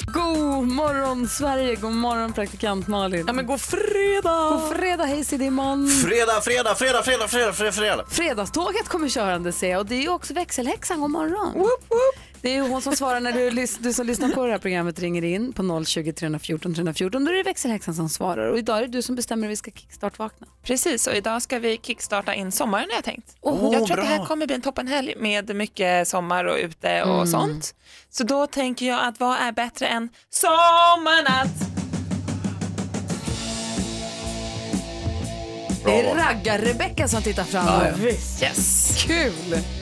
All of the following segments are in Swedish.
God morgon Sverige, god morgon praktikant Malin. Ja men god fredag! God fredag, hej Sidimon. Fredag, fredag, fredag, fredag, fredag, fredag, fredag. Fredagståget kommer körande se och det är ju också växelhäxan, god morgon. Det är hon som svarar när du, du som lyssnar på det här programmet ringer in på 020 314 314. Då är det växelhäxan som svarar och idag är det du som bestämmer hur vi ska kickstart-vakna. Precis, och idag ska vi kickstarta in sommaren har jag tänkt. Åh, jag tror att det här bra. kommer bli en toppenhelg med mycket sommar och ute och sånt. Så då tänker jag att vad är bättre än sommarnatt? Det är raggar-Rebecka som tittar fram. Yes. Kul!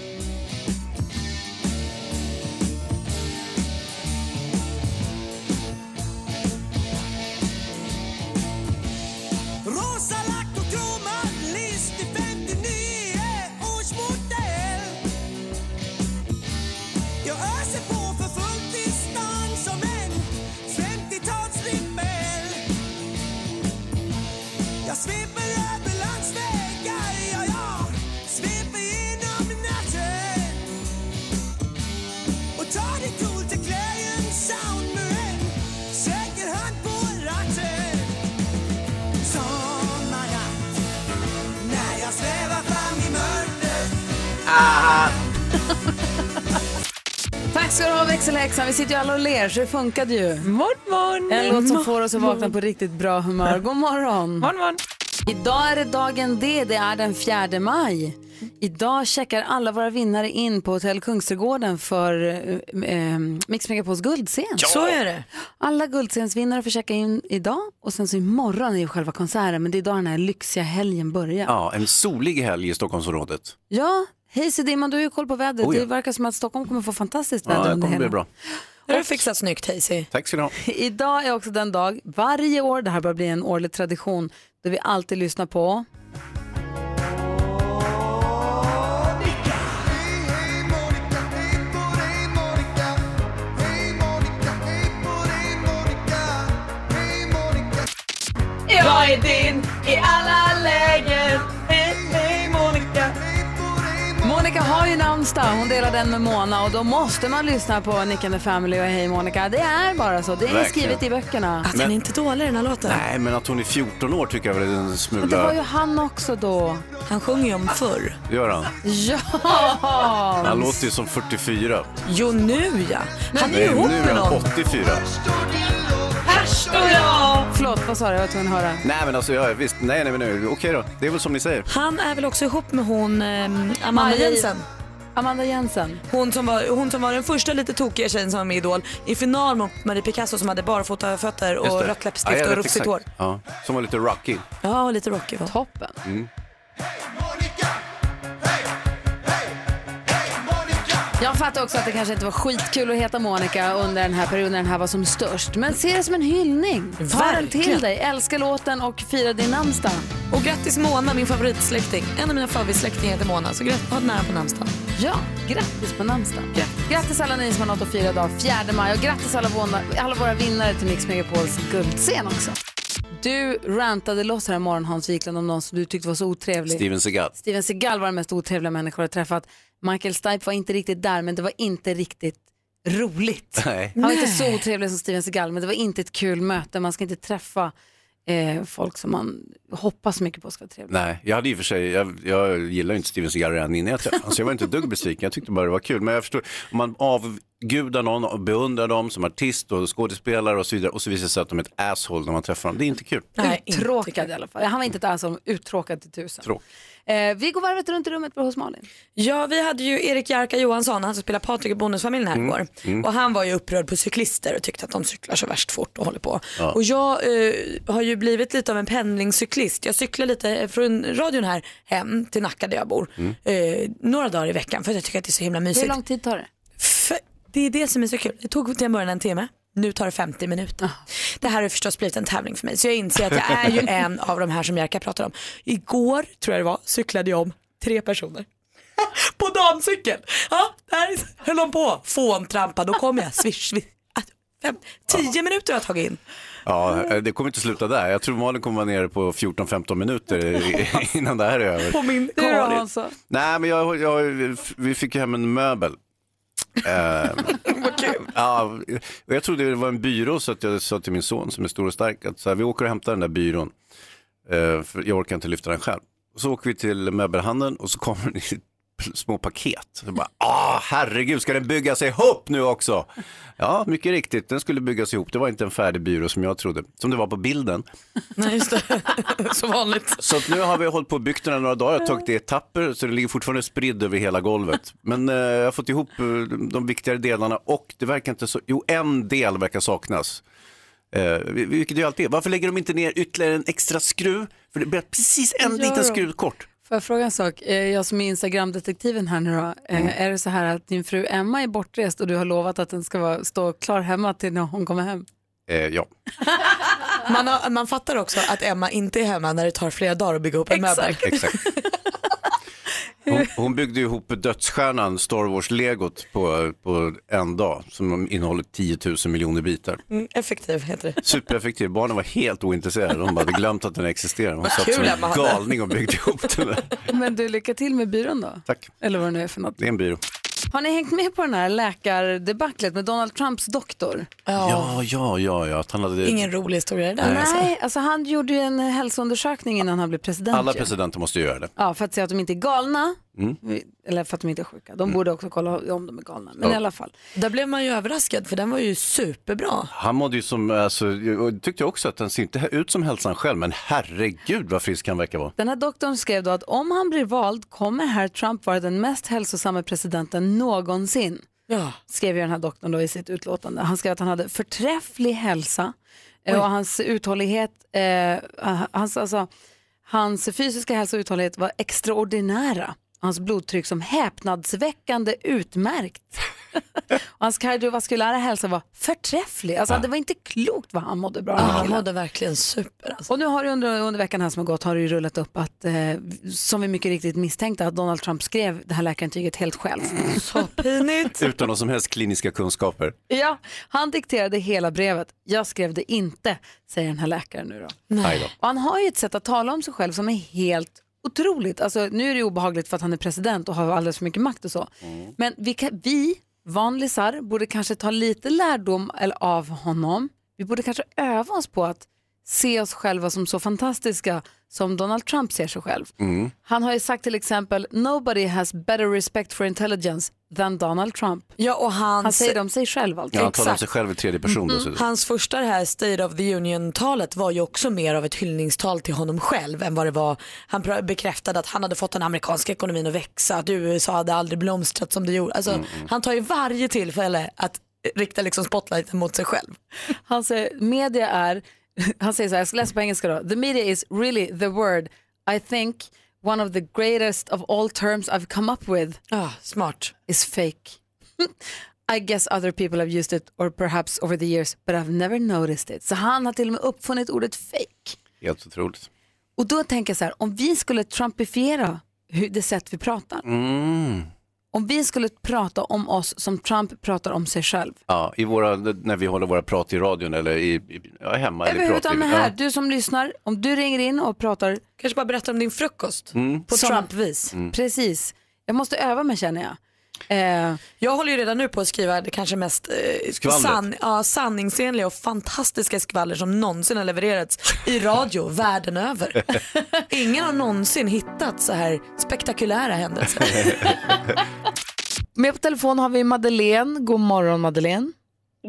Tack ska du ha växelhäxan. Vi sitter ju alla och ler så det funkade ju. Morgon, En låt som får oss att vakna på riktigt bra humör. God morgon! Morgon, morgon. Idag är det dagen D, det är den 4 maj. Idag checkar alla våra vinnare in på Hotell Kungsträdgården för eh, eh, Mix Megapols guldscen. Så är det. Alla guldscensvinnare får checka in idag och sen så imorgon är ju själva konserten men det är idag den här lyxiga helgen börjar. Ja, en solig helg i Stockholmsområdet. Ja, hej Sedimman, du har ju koll på vädret. Oh ja. Det verkar som att Stockholm kommer få fantastiskt väder Ja, det under kommer bli hela. bra. Det har du fixat snyggt Hazy. Tack ska du ha. Idag är också den dag, varje år, det här börjar bli en årlig tradition, där vi alltid lyssnar på Jag är din i alla lägen. Monica har ju namnsdag, hon delar den med Mona och då måste man lyssna på Nick and the Family och Hej Monica. Det är bara så, det är Verkligen. skrivet i böckerna. Att Men- den är inte dålig den här låten. Nej, men att hon är 14 år tycker jag väl är en Och det var ju smula... han också då. Han sjunger ju om förr. Gör han? Ja! Han låter ju som 44. Jo nu ja. Han är Nej, ihop nu är med han någon. 84. Och jag. Förlåt, vad sa du? Jag var tvungen att höra. Nej, men alltså, ja, visst. Nej, nej, men nej. okej då. Det är väl som ni säger. Han är väl också ihop med hon eh, Amanda Marie- Jensen. Amanda Jensen. Hon som, var, hon som var den första lite tokiga tjejen som var med i Idol i final mot Marie Picasso som hade barfota fötter Just och det. rött läppstift Ja, jag och vet rufsigt exakt. hår. Ja, som var lite rocky. Ja, lite rocky var hon. Toppen. Mm. Jag fattar också att det kanske inte var skitkul att heta Monica under den här perioden när den här var som störst. Men se det som en hyllning. Ta den till Verkligen. dig, älska låten och fira din namnsdag. Och grattis Mona, min favoritsläkting. En av mina favoritsläktingar heter Mona, så grattis, ha nära på namnsdagen. Ja, grattis på namnsdagen. Grattis alla ni som har något att fira idag, 4 maj. Och grattis alla, våna, alla våra vinnare till Mix Megapols guldscen också. Du rantade loss här i morgon, Hans Wiklund, om någon som du tyckte var så otrevlig. Steven Seagal. Steven Seagal var den mest otrevliga människa jag träffat. Michael Stipe var inte riktigt där, men det var inte riktigt roligt. Nej. Han var inte så otrevlig som Steven Seagal, men det var inte ett kul möte. Man ska inte träffa eh, folk som man hoppas mycket på ska vara trevliga. Nej, jag hade i och för sig, jag, jag gillar ju inte Steven Seagal redan innan jag träffade honom, så jag var inte ett dugg besviken. Jag tyckte bara det var kul. Men jag förstår, om man avgudar någon och beundrar dem som artist och skådespelare och så vidare och så visar det sig att de är ett asshole när man träffar dem. Det är inte kul. Nej, inte Uttråkad i alla fall. Han var inte ett som uttråkad till tusen. Tråkigt. Eh, vi går varvet runt i rummet hos Malin. Ja, vi hade ju Erik Jarka Johansson, han som spelar Patrik i Bonusfamiljen här igår. Och han var ju upprörd på cyklister och tyckte att de cyklar så värst fort och håller på. Och jag eh, har ju blivit lite av en pendlingscyklist. Jag cyklar lite från radion här hem till Nacka där jag bor. Eh, några dagar i veckan för att jag tycker att det är så himla Hur mysigt. lång tid tar det? För det är det som är så kul. Det tog till en början en timme. Nu tar det 50 minuter. Det här har förstås blivit en tävling för mig så jag inser att jag är ju en av de här som Jerka pratar om. Igår tror jag det var cyklade jag om tre personer. på damcykel. Ja, där höll de på. Fåntrampa, då kom jag. Swish, swish. Ah, Fem, tio minuter har jag tagit in. Ja, det kommer inte sluta där. Jag tror Malin kommer vara nere på 14-15 minuter innan det här är över. På min Karin. Hansa? Nej, men jag, jag, vi fick ju hem en möbel. Ja, och jag trodde det var en byrå så att jag sa till min son som är stor och stark att så här, vi åker och hämtar den där byrån. Eh, för jag orkar inte lyfta den själv. Och så åker vi till möbelhandeln och så kommer det små paket. Så bara, ah, herregud, ska den byggas ihop nu också? Ja, mycket riktigt, den skulle byggas ihop. Det var inte en färdig byrå som jag trodde, som det var på bilden. Nej, just det. Så vanligt. Så att nu har vi hållit på och byggt den här några dagar, har tagit det i etapper så det ligger fortfarande spridd över hela golvet. Men eh, jag har fått ihop eh, de viktigare delarna och det verkar inte så, jo en del verkar saknas. Eh, vilket ju alltid är. Varför lägger de inte ner ytterligare en extra skruv? För det blir precis en liten skruv kort. Får jag fråga en sak? Eh, Jag som är Instagram-detektiven här nu då. eh, Är det så här att din fru Emma är bortrest och du har lovat att den ska vara, stå klar hemma till när hon kommer hem? Eh, ja. Man, har, man fattar också att Emma inte är hemma när det tar flera dagar att bygga upp en möbel. Exakt. Hon, hon byggde ihop dödsstjärnan Star Wars-legot på, på en dag som innehåller 10 000 miljoner bitar. Mm, effektiv heter det. Supereffektiv. Barnen var helt ointresserade. De hade glömt att den existerade. De satt kul som en galning och byggde ihop den där. Men du, lycka till med byrån då. Tack. Eller vad det nu är för något. Det är en byrå. Har ni hängt med på den här läkardebaclet med Donald Trumps doktor? Ja, ja, ja, ja. Att han hade... Ingen rolig historia det där. alltså. Nej, alltså han gjorde ju en hälsoundersökning innan han blev president. Alla ju. presidenter måste göra det. Ja, för att se att de inte är galna. Mm. Eller för att de inte är sjuka. De borde också kolla om de är galna. Men Ja. i alla fall. Där blev man ju överraskad för den var ju superbra. Han mådde ju som, alltså, jag tyckte också att den ser inte ut som hälsan själv, men herregud vad frisk han verkar vara. Den här doktorn skrev då att om han blir vald kommer herr Trump vara den mest hälsosamma presidenten någonsin. Ja. Skrev ju den här doktorn då i sitt utlåtande. Han skrev att han hade förträfflig hälsa eh, och hans uthållighet, eh, hans, alltså, hans fysiska hälsa och uthållighet var extraordinära. Hans blodtryck som häpnadsväckande utmärkt. och hans kardiovaskulära hälsa var förträfflig. Alltså, Det var inte klokt vad han mådde bra. Ja, han mådde verkligen super. Alltså. Och nu har det under, under veckan här som har gått har det ju rullat upp att, eh, som vi mycket riktigt misstänkte, att Donald Trump skrev det här läkarintyget helt själv. Så pinigt. Utan någon som helst kliniska kunskaper. Ja, han dikterade hela brevet. Jag skrev det inte, säger den här läkaren nu då. Då. Och han har ju ett sätt att tala om sig själv som är helt otroligt. Alltså, nu är det obehagligt för att han är president och har alldeles för mycket makt och så. Men vi, kan, vi vanlisar borde kanske ta lite lärdom eller av honom. Vi borde kanske öva oss på att se oss själva som så fantastiska som Donald Trump ser sig själv. Han har ju sagt till exempel “Nobody has better respect for intelligence than Donald Trump”. Ja, och hans, Han säger det om sig själv alltså. Ja, han talar om sig själv i tredje person dessutom. hans första det här State of the Union-talet var ju också mer av ett hyllningstal till honom själv än vad det var. Han bekräftade att han hade fått den amerikanska ekonomin att växa, att USA hade aldrig blomstrat som det gjorde. Alltså, Han tar ju varje tillfälle att rikta liksom spotlighten mot sig själv. Han säger, media är, han säger så här, jag ska läsa på engelska då. The media is really the word I think one of the greatest of all terms I've come up with Ah, smart. is fake. I guess other people have used it or perhaps over the years but I've never noticed it. Så han har till och med uppfunnit ordet fake. Helt otroligt. Och då tänker jag så här, om vi skulle trumpifiera hur, det sätt vi pratar. Mm. Om vi skulle prata om oss som Trump pratar om sig själv. Ja, i våra, när vi håller våra prat i radion eller i, i, ja, hemma. Eller pratar Överhuvudtaget här, ja. du som lyssnar, om du ringer in och pratar Kanske bara berätta om din frukost på Som- Trump-vis. Precis. Jag måste öva mig känner jag. Eh, Jag håller ju redan nu på att skriva det kanske mest eh, sann, ja, sanningsenliga och fantastiska skvaller som någonsin har levererats i radio världen över. Ingen har någonsin hittat så här spektakulära händelser. med på telefon har vi Madeleine. God morgon Madeleine.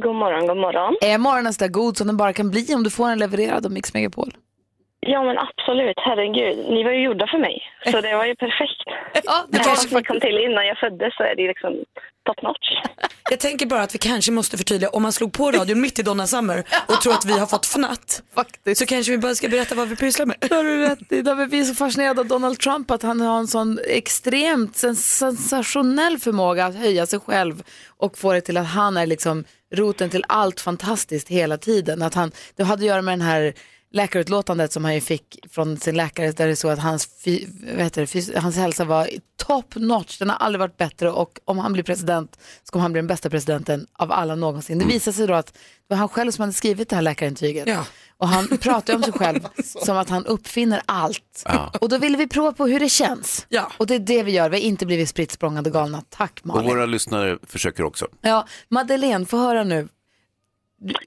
God morgon, god morgon. Är morgonen så där god som den bara kan bli om du får den levererad av Mix Megapol? Ja, men absolut. Herregud. Ni var ju gjorda för mig. Så det var ju perfekt. Ja, Det kanske som kom till innan jag föddes så är det liksom top notch. Jag tänker bara att vi kanske måste förtydliga, om man slog på radion mitt i Donna Summer och tror att vi har fått fnatt, Faktiskt. så kanske vi bara ska berätta vad vi pysslar med. Det har du rätt i. Därför är vi så fascinerade av Donald Trump att han har en sån extremt sens- sensationell förmåga att höja sig själv och få det till att han är liksom roten till allt fantastiskt hela tiden. Att han, det hade att göra med den här läkarutlåtandet som han ju fick från sin läkare där det så att hans, fy, det, fys- hans hälsa var top notch, den har aldrig varit bättre och om han blir president så kommer han bli den bästa presidenten av alla någonsin. Det visade sig då att det var han själv som hade skrivit det här läkarintyget. Ja. Och han pratar ju om sig själv som att han uppfinner allt. Ja. Och då ville vi prova på hur det känns. Ja. Och det är det vi gör, vi har inte blivit spritt språngande galna. Tack Och Malin. våra lyssnare försöker också. Ja, Madeleine, få höra nu.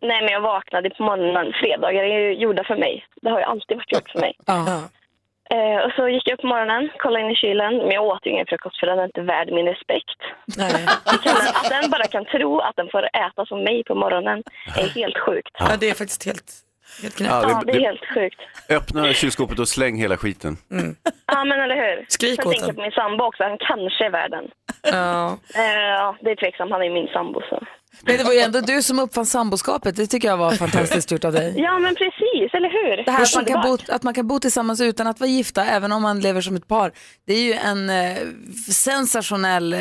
Nej, men jag vaknade på morgonen. Fredagar är ju gjorda för mig. Det har ju alltid varit gjort för mig. Ja. Eh, och så gick jag upp på morgonen, kollade in i kylen. Men jag åt ju ingen frukost för den är inte värd min respekt. Nej. Kan, att den bara kan tro att den får äta som mig på morgonen är helt sjukt. Ja, det är faktiskt helt, helt knäppt. Ja, Ja, det är det, helt sjukt. öppna kylskåpet och släng hela skiten. Ja, men eller hur? Skrik Sen åt tänker jag på min sambo också. Han kanske är värd den. Ja. Eh, det är tveksamt. Han är min sambo. Så. Men det var ju ändå du som uppfann samboskapet, det tycker jag var fantastiskt gjort av dig. Ja, men precis. Eller hur? Det här att man, kan bo, att man kan bo tillsammans utan att vara gifta, även om man lever som ett par, det är ju en eh, sensationell eh,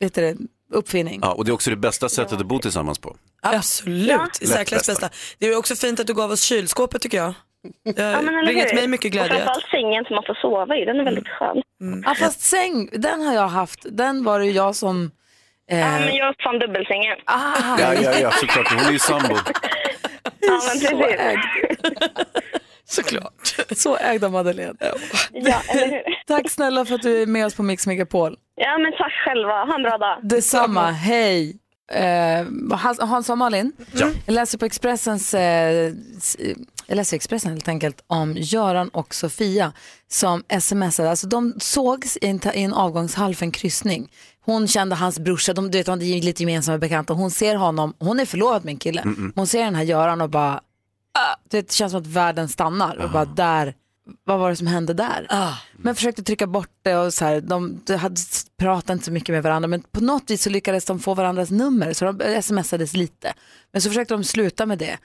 vet du det, uppfinning. Ja, och det är också det bästa sättet att bo tillsammans på. Absolut, i särklass bästa. bästa. Det är också fint att du gav oss kylskåpet tycker jag. Det har Ja, men eller bringat hur? mig mycket Och glädje. framförallt sängen som man får sova i. Den är väldigt skön. Ja, fast säng, den har jag haft, den var det ju jag som... Eh, Ja, men jag uppfann dubbelsängen. ah, Ja, ja, ja, såklart. Hon är ju sambo. Ja, men så precis. ägd, Såklart. så ägd av Madeleine. Ja, eller hur? Tack snälla för att du är med oss på Mix Megapol. Ja, men tack själva. Ha en bra dag. Detsamma, hej. Eh, Hans, Hans och Malin, jag läser på Expressens, s- jag läser Expressen helt enkelt om Göran och Sofia som smsade, alltså de sågs i en, ta- i en avgångshall för en kryssning. Hon kände hans brorsa, de, du vet, de hade lite gemensamma bekanta, hon ser honom, hon är förlovad med en kille, hon ser den här Göran och bara, ah, det känns som att världen stannar och bara där, vad var det som hände där? Men försökte trycka bort det och så här, de, de hade pratat inte så mycket med varandra men på något vis så lyckades de få varandras nummer så de smsades lite. Men så försökte de sluta med det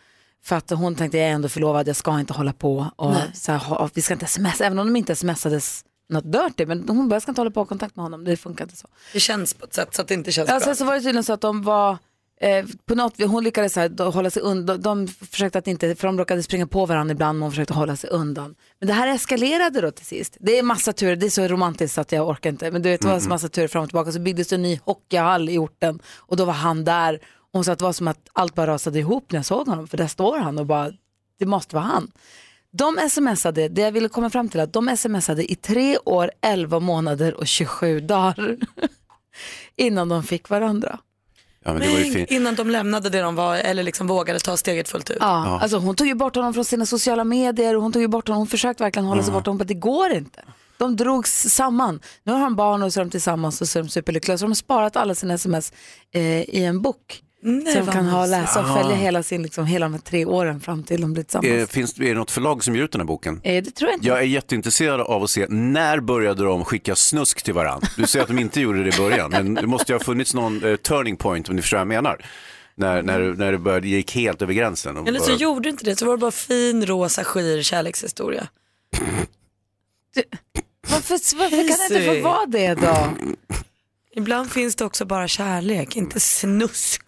för att hon tänkte jag är ändå förlovad, jag ska inte hålla på och så här, vi ska inte smsa, även om de inte smsades något dirty men hon bara, jag ska inte hålla på och kontakt med honom, det funkar inte så. Det känns på ett sätt så att det inte känns Ja, bra. sen så var det tydligen så att de var Eh, på något, hon lyckades så här, då, hålla sig undan, de, de försökte att inte, för de råkade springa på varandra ibland men hon försökte hålla sig undan. Men det här eskalerade då till sist. Det är massa turer, det är så romantiskt att jag orkar inte. Men du vet, det var en massa turer fram och tillbaka så byggdes det en ny hockeyhall i orten och då var han där. Och hon sa att det var som att allt bara rasade ihop när jag såg honom för där står han och bara, det måste vara han. De smsade, det jag ville komma fram till att de smsade i tre år, 11 månader och 27 dagar innan de fick varandra. Ja, men det var ju Men innan de lämnade det de var eller liksom vågade ta steget fullt ut. Ja, Alltså hon tog ju bort honom från sina sociala medier och hon tog ju bort honom, hon försökte verkligen hålla sig borta, hon bara det går inte. De drogs samman. Nu har han barn och så är de tillsammans och så är de superlyckliga. Så de har sparat alla sina sms eh, i en bok. Nej, vad kan ha, läsa och följa hela, sin, liksom, hela de här tre åren fram till de blir Eh, tillsammans. finns det är det något förlag som ger ut den här boken? Eh, det tror jag inte. Jag är jätteintresserad av att se när började de skicka snusk till varandra? Du säger att de inte gjorde det i början, men det måste ju ha funnits någon eh, turning point om ni förstår vad jag menar. När, när, när det började, gick helt över gränsen. och Eller så bara- gjorde inte det, så var det bara fin rosa skir kärlekshistoria. Varför, varför kan det inte få vara det då? Ibland finns det också bara kärlek, inte snusk.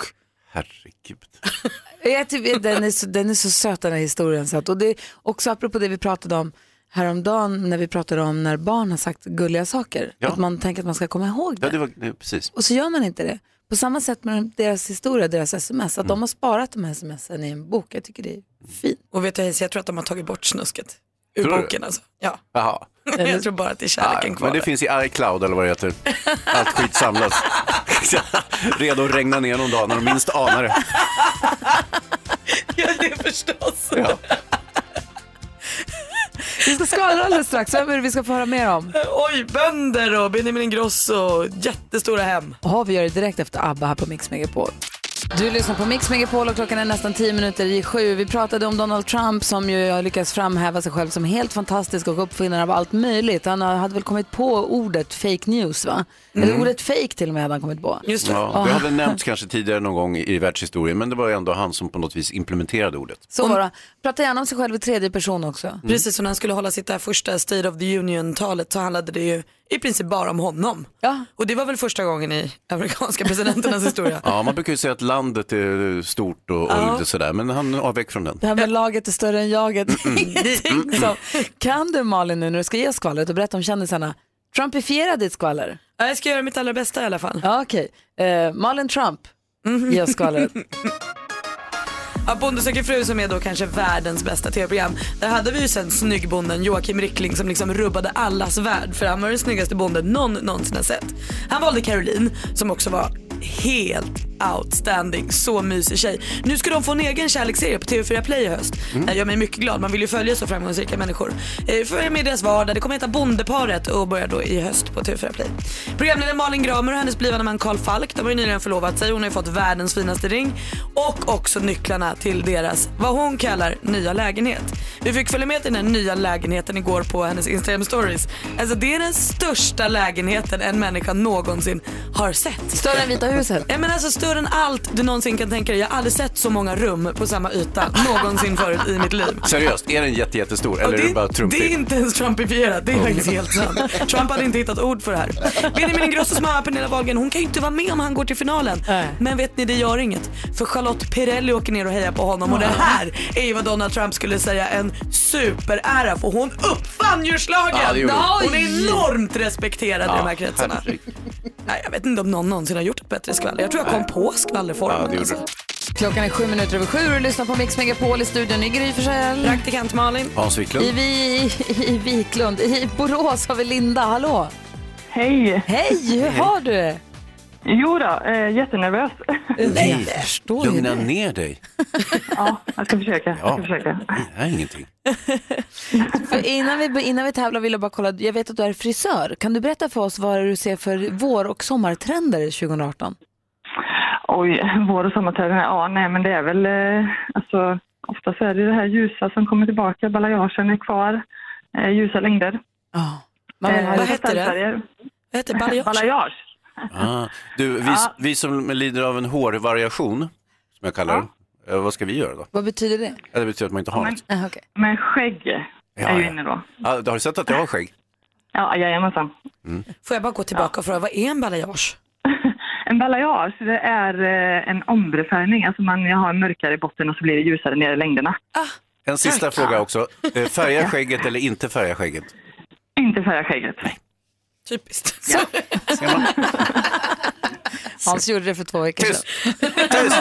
Herregud. Jag tycker, den, är så, den är så söt den här historien. Så att, och det också apropå det vi pratade om häromdagen när vi pratade om när barn har sagt gulliga saker. Ja. Att man tänker att man ska komma ihåg det. Ja, det var, det, precis. Och så gör man inte det. På samma sätt med deras historia, deras sms. Att de har sparat de här smsen i en bok. Jag tycker det är fint. Och vet du jag tror att de har tagit bort snusket ur Tror du? boken alltså. Ja, Jaha. jag tror bara att det är Ja, kärleken kvar. men det där. finns i iCloud eller vad det heter. Allt skit samlas. Redo att regna ner någon dag när de minst anar det. Ja, det förstås. Ja. Vi ska skvallra alldeles strax. Vem är det vi ska få höra mer om? Oj, bönder och Benjamin Ingrosso, jättestora hem. Jaha, vi gör det direkt efter ABBA här på Mix Megapol. Du lyssnar på Mix Megapol och klockan är nästan 10 minuter i sju. Vi pratade om Donald Trump som ju har lyckats framhäva sig själv som helt fantastisk och uppfinnare av allt möjligt. Han hade väl kommit på ordet fake news va? Eller ordet fake till och med hade han kommit på. Just det. Ja, det hade nämnts kanske tidigare någon gång i världshistorien, men det var ändå han som på något vis implementerade ordet. Så var det. Prata gärna om sig själv i tredje person också. Precis som när han skulle hålla sitt där första State of the Union-talet så handlade det ju i princip bara om honom. Ja. Och det var väl första gången i amerikanska presidenternas historia. Ja, man brukar ju säga att landet är stort och, och Ja. lite sådär, men han avvek från den. Det här med laget är större än jaget. Ingenting som... Kan du Malin nu när du ska ge skvallret och berätta om kändisarna, trumpifiera ditt skvaller? Ja, Jag ska göra mitt allra bästa i alla fall. Ja, okej. Eh, Malin Trump, ge oss skvallret. Ja, Bonde söker fru som är då kanske världens bästa tv-program. Där hade vi ju sen snyggbonden Joakim Rickling som liksom rubbade allas värld för han var den snyggaste bonden någon någonsin har sett. Han valde Caroline som också var helt outstanding, så mysig tjej. Nu ska de få en egen kärleksserie på TV4 Play i höst. Det gör mig mycket glad, man vill ju följa så framgångsrika människor. Eh, Följa med i deras vardag, det kommer heta Bondeparet och börjar då i höst på TV4 Play. Programledaren Malin Gramer och hennes blivande man Carl Falk, de har ju nyligen förlovat sig. Hon har ju fått världens finaste ring och också nycklarna till deras, vad hon kallar, nya lägenhet. Vi fick följa med till den här nya lägenheten igår på hennes Instagram stories. Alltså det är den största lägenheten en människa någonsin har sett. Större än Vita huset. Ja, men alltså större än allt du någonsin kan tänka dig. Jag har aldrig sett så många rum på samma yta någonsin förut i mitt liv. Seriöst, är den jätte, jättestor eller är det bara det är trumpig? inte ens Trumpifierat, det är faktiskt helt sant. Trump hade inte hittat ord för det här. Benjamin Ingrossos mamma Pernilla Wahlgren, hon kan ju inte vara med om han går till finalen. Nej. Men vet ni, det gör inget. För Charlotte Perrelli åker ner och hejar på honom och det här är ju vad Donald Trump skulle säga en superära för hon uppfann ju schlagern. Ja, det hon. är enormt respekterad i de här kretsarna. herregud. Nej, jag vet inte om någon någonsin har gjort ett bättre skvaller. Jag tror jag kom på skvallerformen. Ja, det gjorde alltså. Klockan är sju minuter över sju och du lyssnar på Mix Megapol i studion i Gry Forssell. Praktikant Malin. Hans Wiklund. I, vi, I Viklund. I Borås har vi Linda. Hallå! Hej! Hej, hur har du det? Jo då, eh, jättenervös. Nej, jag förstår ju Lugna det. ner dig. ja, jag ska försöka. Jag Ja. ska försöka. Det är ingenting. För innan, vi, innan vi tävlar vill jag bara kolla, jag vet att du är frisör. Kan du berätta för oss vad du ser för vår och sommartrender 2018? Oj, vår och sommarträden. Ja, nej men det är väl eh, alltså ofta så är det det här ljusa som kommer tillbaka. Balayagen är kvar. Eh, ljusa längder. Ja. Vill ha Eh, vad heter det? Vad heter balayage? Ah. Du, vi, vi som lider av en hårvariation, som jag kallar det, eh, vad ska vi göra då? Vad betyder det? Ja, Det betyder att man inte har Men- något. Ah, okay. Men skägg Ja, är ju ja. inne då. Ja, du har du sett att jag har skägg? Ja, jajamensan. Får jag bara gå tillbaka och fråga, vad är en balayage? En balayage, det är eh, en ombrefärgning. Alltså man har mörkare i botten och så blir det ljusare nere i längderna. En sista fråga också. Eh, Färga skägget eller inte färga skägget? Inte färga skägget. Typiskt. Man? Hans gjorde det för två veckor Tyst! sedan. Tyst!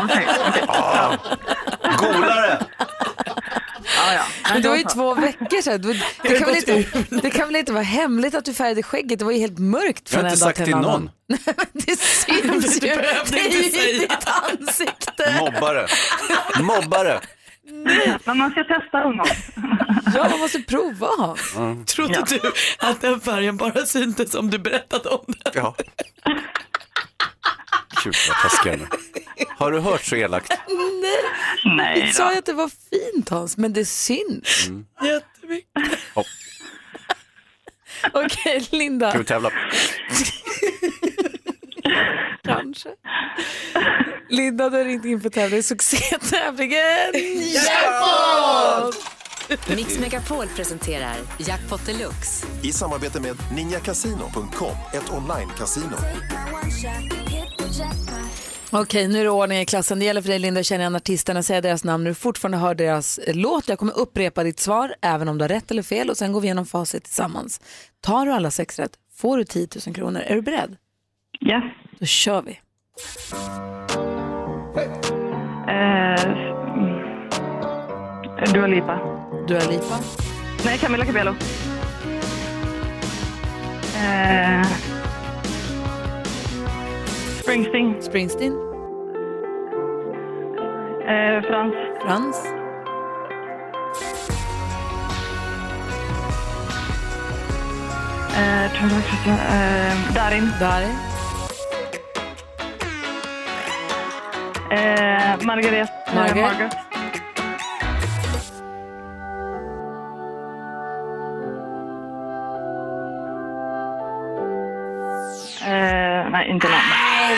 Okej. Ah, golare! Ja, ja. Men det var ju två veckor sedan. Det, det, kan väl inte, det kan väl inte vara hemligt att du färgade skägget? Det var ju helt mörkt Jag från har en inte dag sagt till till en annan. någon. Det syns Du ju. Det är inte ju ditt ansikte. Mobbare. Mobbare. Men man ska testa ungdom. Ja, man måste prova. Trodde du att den färgen bara syntes om du berättade om den? Ja. Gud vad taskiga nu. Har du hört så elakt? Nej Du då. sa ju att det var fint Hans, men det syns. Jättemycket. Hopp. Okej, Linda. Ska vi tävla? Kanske. Linda, du har ringt in för tävling. Succétävlingen Jackpot! Mix Megapol presenterar Jackpot Deluxe. I samarbete med ninjakasino.com, ett online-casino. Okej, nu är det ordning i klassen. Det gäller för dig Linda att känna igen artisterna, säga deras namn när du fortfarande hör deras eh, låt. Jag kommer upprepa ditt svar, även om du har rätt eller fel och sen går vi igenom facit tillsammans. Tar du alla sex rätt får du 10 000 kronor. Är du beredd? Yes. Då kör vi. Eh. Dua Lipa. Du har Lipa. Nej, Camilla Cabello. Eh, Springsteen. Springsteen. Eh, Frans. Frans. Eh, Darin. Darin. Eh, Margaret. Margaret. Margaret. Nej, inte någon.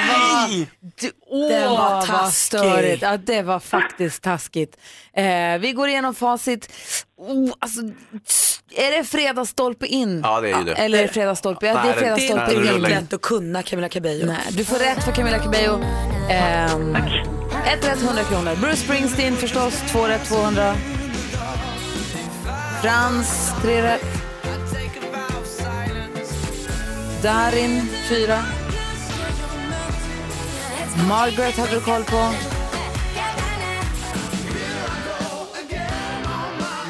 var, du, åh, Det var vad taskigt. Ja, det var faktiskt taskigt. Eh, vi går igenom facit. Oh, alltså, är det fredagsstolpe in? Ja, det är ju det. Eller är det fredagsstolpe? Ja, det är Nej, fredagsstolpe nej, det in. rullar in. Lätt att kunna Camilla Cabello. Nej, du får rätt för Camilla Cabello. Ehm, ett rätt 100 kronor. Bruce Springsteen förstås, två rätt 200. Frans, tre rätt. Darin, fyra. Margaret hade du koll på.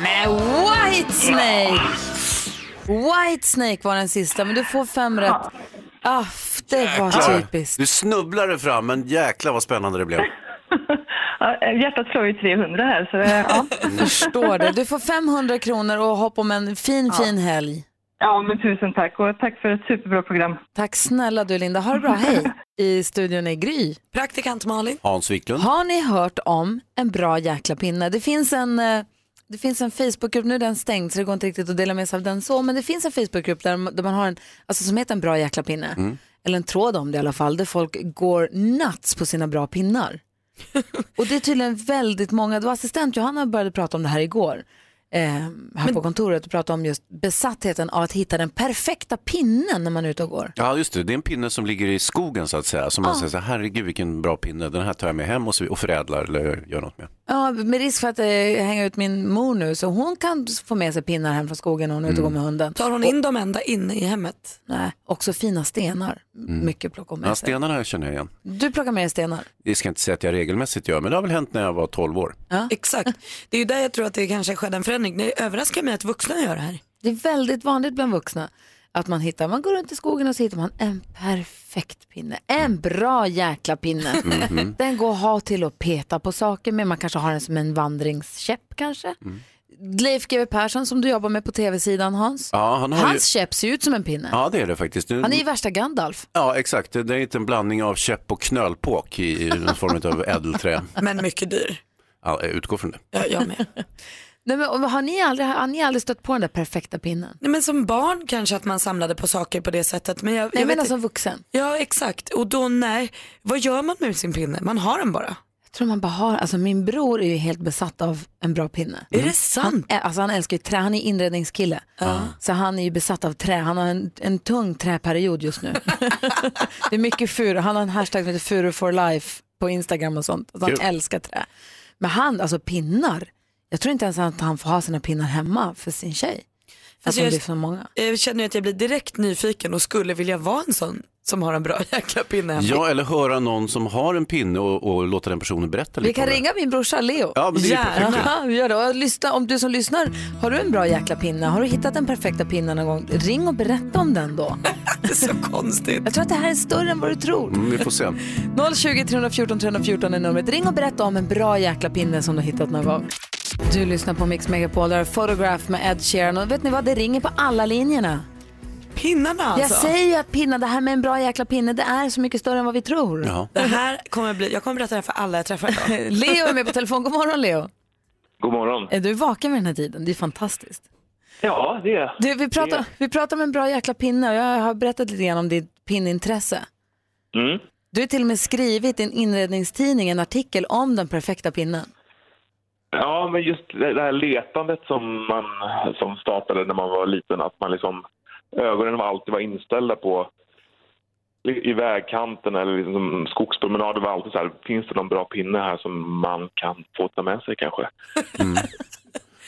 Med Whitesnake! Whitesnake var den sista, men du får fem rätt. Ah, det var typiskt. Du snubblade fram, men jäklar vad spännande det blev. Ja, hjärtat slår ju 300 här så det, ja. Förstår det. Du får 500 kronor och hopp om en fin, fin helg. Ja men tusen tack och tack för ett superbra program. Tack snälla du Linda. Ha det bra. Hej. I studion är Gry. Praktikant Malin. Hans Wiklund. Har ni hört om en bra jäkla pinne? Det finns en, eh, det finns en Facebookgrupp, nu är den stängd så det går inte riktigt att dela med sig av den så, men det finns en Facebookgrupp där, där man har en, alltså som heter en bra jäkla pinne. Eller en tråd om det i alla fall, där folk går nuts på sina bra pinnar. och det är tydligen väldigt många, det var assistent Johanna började prata om det här igår. Eh, här på kontoret och prata om just besattheten av att hitta den perfekta pinnen när man är ute och går. Ja, just det. Det är en pinne som ligger i skogen så att säga. Som man Ja. säger så här, herregud vilken bra pinne, den här tar jag med hem och, så, och förädlar eller gör något med. Ja, med risk för att eh, hänga ut min mor nu så hon kan få med sig pinnar hem från skogen när hon är ute och går med hunden. Tar hon in dem ända inne i hemmet? Nej, också fina stenar. Mycket plocka med Mm. Ja, sig. stenarna känner jag igen. Du plockar med dig stenar. Det ska jag inte säga att jag regelmässigt gör, men det har väl hänt när jag var 12 år. Exakt. Det är ju där jag tror att det kanske skedde en förändring. Det överraskar mig att vuxna gör det här. Det är väldigt vanligt bland vuxna att man hittar, man går runt i skogen och så hittar man en perfekt pinne. En bra jäkla pinne. Mhm. Den går att ha till att peta på saker med. Man kanske har den som en vandringskäpp kanske. Mm. Leif GW Persson som du jobbar med på tv-sidan Hans. Ja, han har ju... Hans käpp ser ut som en pinne. Ja, det är det faktiskt. Han är ju värsta Gandalf. Ja, exakt. Det det är inte en blandning av käpp och knölpåk i, i någon form av ädelträ. Men mycket dyr. Ja, jag utgår från det. Jag, jag med. Nej, men, har, ni aldrig, har ni aldrig stött på den där perfekta pinnen? Nej, men som barn kanske att man samlade på saker på det sättet. Men jag, Nej, jag men vet alltså inte. vuxen. Ja, exakt. Och då, nej. Vad gör man med sin pinne? Man har den bara. Jag tror man bara har, alltså min bror är ju helt besatt av en bra pinne. Är det sant? Han, är- alltså han älskar ju trä, han är inredningskille. Så han är ju besatt av trä, han har en, en tung träperiod just nu. det är mycket furu, han har en hashtag som heter furu for life på Instagram och sånt. Alltså han älskar trä. Men han, alltså pinnar, jag tror inte ens att han får ha sina pinnar hemma för sin tjej. För Alltså, att de blir för många. Jag känner ju att jag blir direkt nyfiken och skulle vilja vara en sån som har en bra jäkla pinne hemma. Ja, eller höra någon som har en pinne och, och låta den personen berätta lite Vi kan ringa min brorsa Leo. Ja, men det är ju perfekt vi gör det. Och lyssna, om du som lyssnar, har du en bra jäkla pinne? Har du hittat den perfekta pinnen någon gång? Ring och berätta om den då. Det är så konstigt. Jag tror att det här är större än vad du tror. Mm, vi får se. 020 314 314 är numret. Ring och berätta om en bra jäkla pinne som du har hittat någon gång. Du lyssnar på Mix Megapol, där är Photograph med Ed Sheeran. Och vet ni vad, det ringer på alla linjerna. Pinnarna alltså. Jag säger ju att pinnar, det här med en bra jäkla pinne, det är så mycket större än vad vi tror. Ja. Det här kommer bli, jag kommer berätta det här för alla jag träffar idag. Leo är med på telefon. God morgon Leo. God morgon. Är du vaken vid den här tiden? Det är fantastiskt. Ja, det är Du, vi, pratar, vi pratar om en bra jäkla pinne och jag har berättat lite grann om ditt pinnintresse. Mm. Du har till och med skrivit i en inredningstidning en artikel om den perfekta pinnen. Ja, men just det här letandet som man som startade när man var liten, att man liksom ögonen var alltid var inställda på i vägkanten eller liksom skogspromenader var alltid så här, finns det någon bra pinne här som man kan få ta med sig kanske?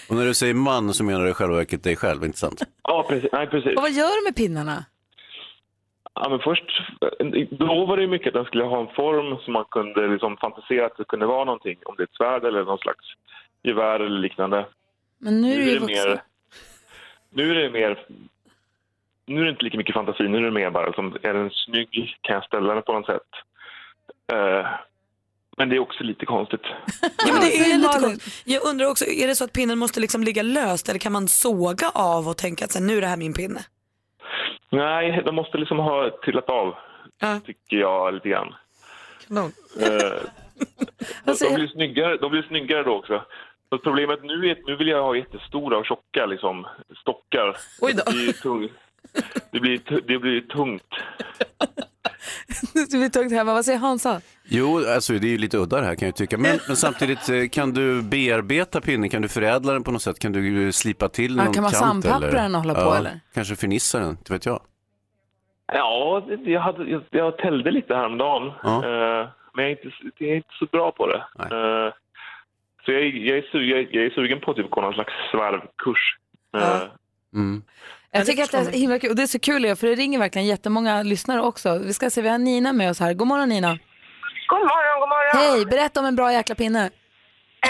Och när du säger man så menar du i själva verket dig själv, inte sant? Ja, precis. Nej, precis. Och vad gör du med pinnarna? Ja, men först, då var det ju mycket att den skulle ha en form som man kunde liksom fantisera att det kunde vara någonting. Om det är ett svärd eller någon slags gevär eller liknande. Men nu är du ju det vuxen. mer, nu är det mer, nu är det inte lika mycket fantasi, nu är det mer bara liksom, är den snygg, kan jag ställa den på något sätt? Eh, men det är också lite konstigt. Ja, men det är lite konstigt. Jag undrar också, är det så att pinnen måste liksom ligga löst eller kan man såga av och tänka att så här, nu är det här min pinne? Nej, de måste liksom ha trillat av, tycker jag lite grann. Kanon. Eh, de, de, blir snyggare, de blir snyggare då också. Så problemet nu är nu vill jag ha jättestora och tjocka liksom, stockar. Oj då. Det blir, tung, det, blir, det blir tungt. vi tog hemma. Vad säger Hansa? Jo, alltså det är ju lite udda det här kan jag tycka. Men, men samtidigt, eh, kan du bearbeta pinnen? Kan du förädla den på något sätt? Kan du eh, slipa till Ja, någon kan man kant? sandpappra eller? den och hålla på, eller? Kanske finissa den, inte vet jag. Ja, det- jag, hade, jag, jag täljde lite häromdagen. Ja. Eh, men jag är, inte, jag är inte så bra på det. Eh, så jag, är- jag, är jag, jag är sugen på att typ gå någon slags svarvkurs. Eh, Mm. Jag tycker att det är himla kul. Och det är så kul, för det ringer verkligen jättemånga lyssnare också. Vi ska se, vi har Nina med oss här. God morgon Nina. God morgon, god morgon. Hej, berätta om en bra jäkla pinne.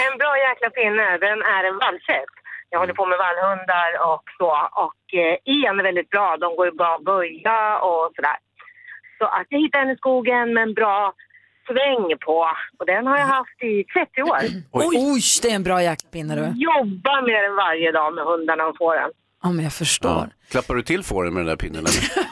En bra jäkla pinne, den är en vallkäpp. Jag håller på med vallhundar och så. Och eh, en är väldigt bra. De går ju bra att böja och sådär. Så att jag hittade den i skogen med en bra sväng på. Och den har jag haft i 30 år. Oj. Oj, det är en bra jäkla pinne du. Jobbar med den varje dag med hundarna och fåren. Ja, men jag förstår. Ja. Klappar du till fåren med den där pinnen? Eller?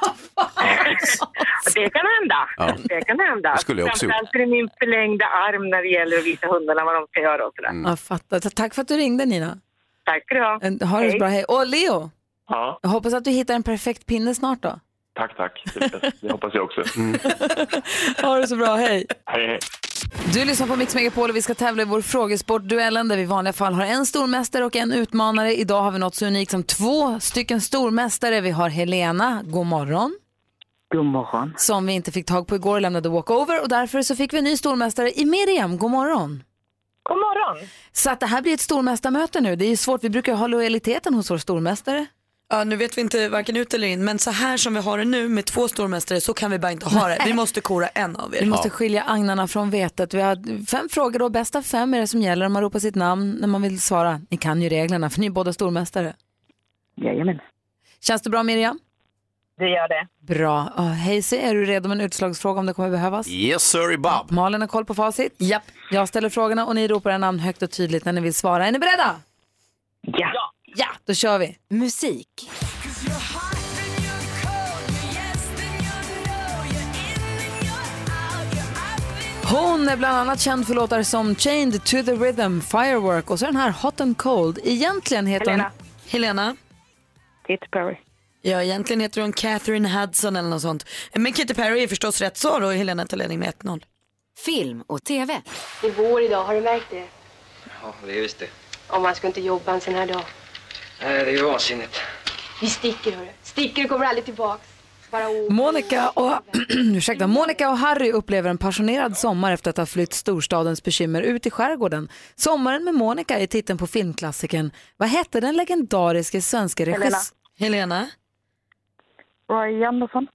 Det kan hända. Ja. Det kan hända. Det skulle jag också gjort. Framförallt är min förlängda arm när det gäller att visa hundarna vad de ska göra och sådär. Mm. Jag fattar. Ta- Tack för att du ringde Nina. Tack ska du ha. Ha det så bra, hej. Och Leo, ja, jag hoppas att du hittar en perfekt pinne snart då. tack, tack. Det, det hoppas jag också. Ha det så bra, hej. Hej, hej. Du lyssnar på Mix Megapol och vi ska tävla i vår frågesportduellen där vi i vanliga fall har en stormästare och en utmanare. Idag har vi något så unikt som två stycken stormästare. Vi har Helena, god morgon. God morgon. Som vi inte fick tag på igår och lämnade walkover och därför så fick vi en ny stormästare i Miriam, god morgon. God morgon. Så att det här blir ett stormästarmöte nu. Det är ju svårt, vi brukar ha lojaliteten hos vår stormästare. Ja, nu vet vi inte varken ut eller in, men så här som vi har det nu med två stormästare så kan vi bara inte ha det. Vi måste kora en av er. Vi måste skilja agnarna från vetet. Vi har fem frågor då, bästa fem är det som gäller om man ropar sitt namn när man vill svara. Ni kan ju reglerna för ni är båda stormästare. Jajamän. Känns det bra Miriam? Det gör det. Bra. Uh, Hayesy, är du redo med en utslagsfråga om det kommer behövas? Yes sir, Bob. Malin har koll på facit? Japp. Jag ställer frågorna och ni ropar era namn högt och tydligt när ni vill svara. Är ni beredda? Ja. Då kör vi. Musik. Hon är bland annat känd för låtar som Chained to the Rhythm, Firework och så den här Hot and Cold. Egentligen heter Helena. hon... Helena? Katy Perry. Ja, egentligen heter hon Catherine Hudson eller något sånt. Men Katy Perry är förstås rätt svar och Helena tar ledning med 1-0. Film och TV. Det är vår idag, har du märkt det? Ja, det är just det. Om man ska inte jobba en sån här dag. Nej, det är ju vansinnigt. Vi sticker, hörru. Sticker och kommer aldrig tillbaks. Monica och, ursäkta, Monica och Harry upplever en passionerad sommar efter att ha flytt storstadens bekymmer ut i skärgården. Sommaren med Monica är titeln på filmklassikern. Vad hette den legendariske svenska regissören? Helena? Roy Andersson.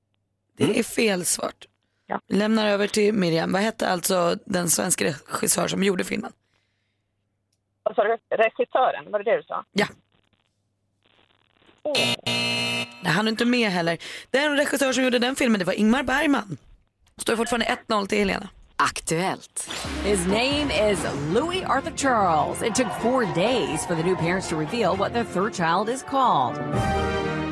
Det är fel svart. Lämnar över till Miriam. Vad hette alltså den svenska regissör som gjorde filmen? Vad sa du? Regissören, var det det du sa? Ja. Det hann du inte med heller. Den regissör som gjorde den filmen det var Ingmar Bergman. Står fortfarande 1-0 till Helena. Aktuellt. His name is Louis Arthur Charles. It took four days for the new parents to reveal what their third child is called.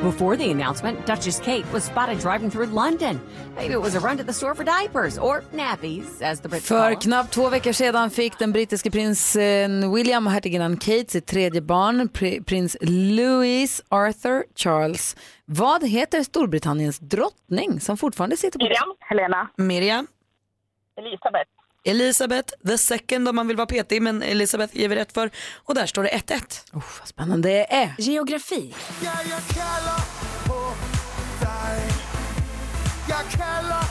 Before the announcement, Duchess Kate was spotted driving through London. Maybe it was a run to the store for diapers or nappies, as the Brits call För knappt två veckor sedan fick den brittiske prinsen William och hertiginnan Kate sitt tredje barn, pri- prins Louis Arthur Charles. Vad heter Storbritanniens drottning som fortfarande sitter på... Miriam. Helena. Miriam. Elisabeth. Elisabeth the second om man vill vara petig men Elisabeth ger vi rätt för. Och där står det 1-1. Oh, vad spännande det är. Geografi. Ja, jag kallar på dig Jag kallar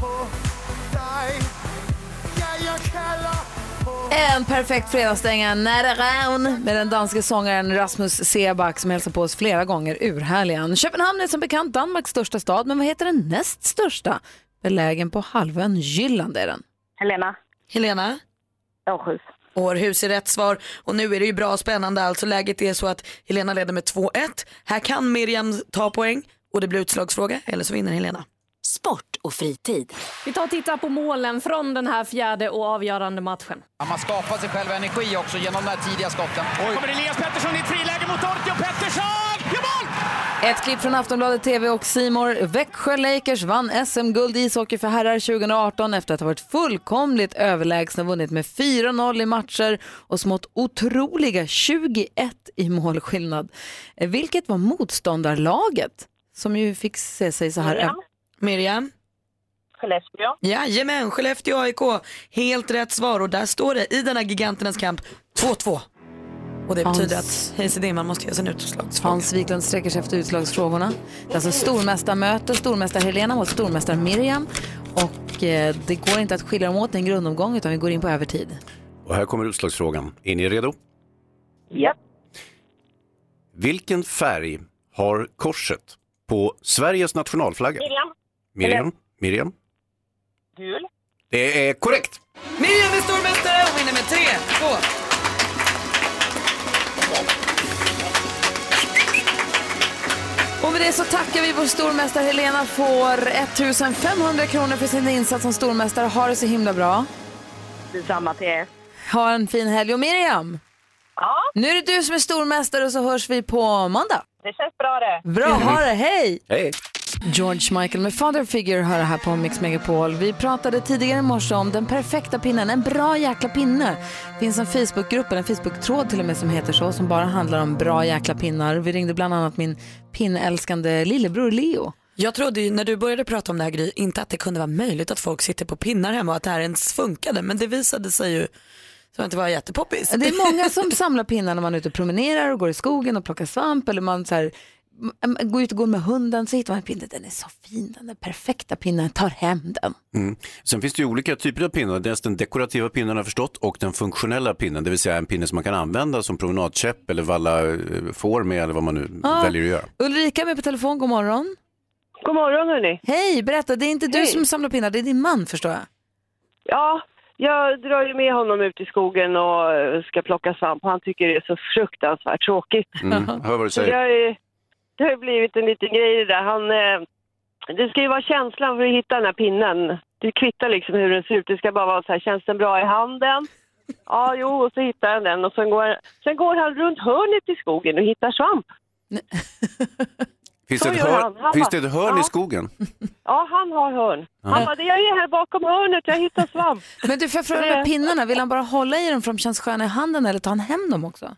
på dig Ja, jag kallar på En perfekt fredagsstänga, Nära med den danske sångaren Rasmus Seback som hälsar på oss flera gånger. Urhärlig han. Köpenhamn är som bekant Danmarks största stad, men vad heter den näst största? Belägen på halvön Jylland är den. Helena. Helena? Århus. Århus är rätt svar och nu är det ju bra och spännande. Alltså läget är så att Helena leder med 2-1. Här kan Miriam ta poäng och det blir utslagsfråga eller så vinner Helena. Sport och fritid. Vi tar och tittar på målen från den här fjärde och avgörande matchen. Man skapar sig själv energi också genom de här tidiga skotten. Oj. kommer Elias Pettersson i ett friläge mot Ortio Pettersson! Ett klipp från Aftonbladet TV och Simor. Växjö Lakers vann SM-guld i ishockey för herrar 2018 efter att ha varit fullkomligt överlägsna och vunnit med 4-0 i matcher och smått otroliga 21 i målskillnad. Eh, Vilket var motståndarlaget som ju fick se sig så här... Miriam? Miriam? Skellefteå. Jajamän, Skellefteå AIK. Helt rätt svar och där står det i denna giganternas kamp 2-2. Och det Hans- betyder att Hayes Dimman måste sig en utslagsfråga. Hans Wiklund sträcker sig efter utslagsfrågorna. Det är alltså stormästarmöte, stormästare Helena mot stormästare Miriam. Och eh, det går inte att skilja dem åt i en grundomgång utan vi går in på övertid. Och här kommer utslagsfrågan. Är ni redo? Ja. Vilken färg har korset på Sveriges nationalflagga? Miriam. Miriam? Miriam? Gul. Det är korrekt. Miriam är stormästare och vinner med 3-2. Och med det så tackar vi vår stormästare Helena får 1500 kronor för sin insats som stormästare. Ha det så himla bra. Detsamma till er. Ha en fin helg. Och Miriam, Ja, nu är det du som är stormästare och så hörs vi på måndag. det känns bra det. Bra, ha det, hej! Hej! George Michael med Father Figure hör här på Mix Megapol. Vi pratade tidigare i morse om den perfekta pinnen, en bra jäkla pinne. Det finns en Facebookgrupp, en Facebook-tråd till och med som heter så, som bara handlar om bra jäkla pinnar. Vi ringde bland annat min pinnälskande lillebror Leo. Jag trodde ju när du började prata om det här Gry, inte att det kunde vara möjligt att folk sitter på pinnar hemma och att det här ens funkade. Men det visade sig ju som att det var jättepoppis. Det är många som samlar pinnar när man är ute och promenerar och går i skogen och plockar svamp eller man så här, går ut och går med hunden så hittar man en pinne. Den är så fin, den är perfekta pinnen, tar hem den. Mm. Sen finns det ju olika typer av pinnar. Dels den dekorativa pinnen har jag förstått och den funktionella pinnen, det vill säga en pinne som man kan använda som promenadkäpp eller valla eh, får med eller vad man nu Ja. väljer att göra. Ulrika är med på telefon, god morgon. God morgon hörni. Hej, berätta, det är inte du Hej. som samlar pinnar, det är din man förstår jag. Ja, jag drar ju med honom ut i skogen och ska plocka svamp. Han tycker det är så fruktansvärt tråkigt. Mm. Hör vad du säger. Det har ju blivit en liten grej det där. Han, eh, det ska ju vara känslan för att hitta den här pinnen. Det kvittar liksom hur den ser ut. Det ska bara vara så här, känns den bra i handen? Ja, jo, och så hittar han den och sen går, sen går han runt hörnet i skogen och hittar svamp. Finns det ett hörn, han. Han finns bara, det ett hörn ja. i skogen? Ja, han har hörn. Ja. Han bara, jag är här bakom hörnet, jag hittar svamp. Men du, får jag fråga pinnarna, vill han bara hålla i dem för de känns sköna i handen eller tar han hem dem också?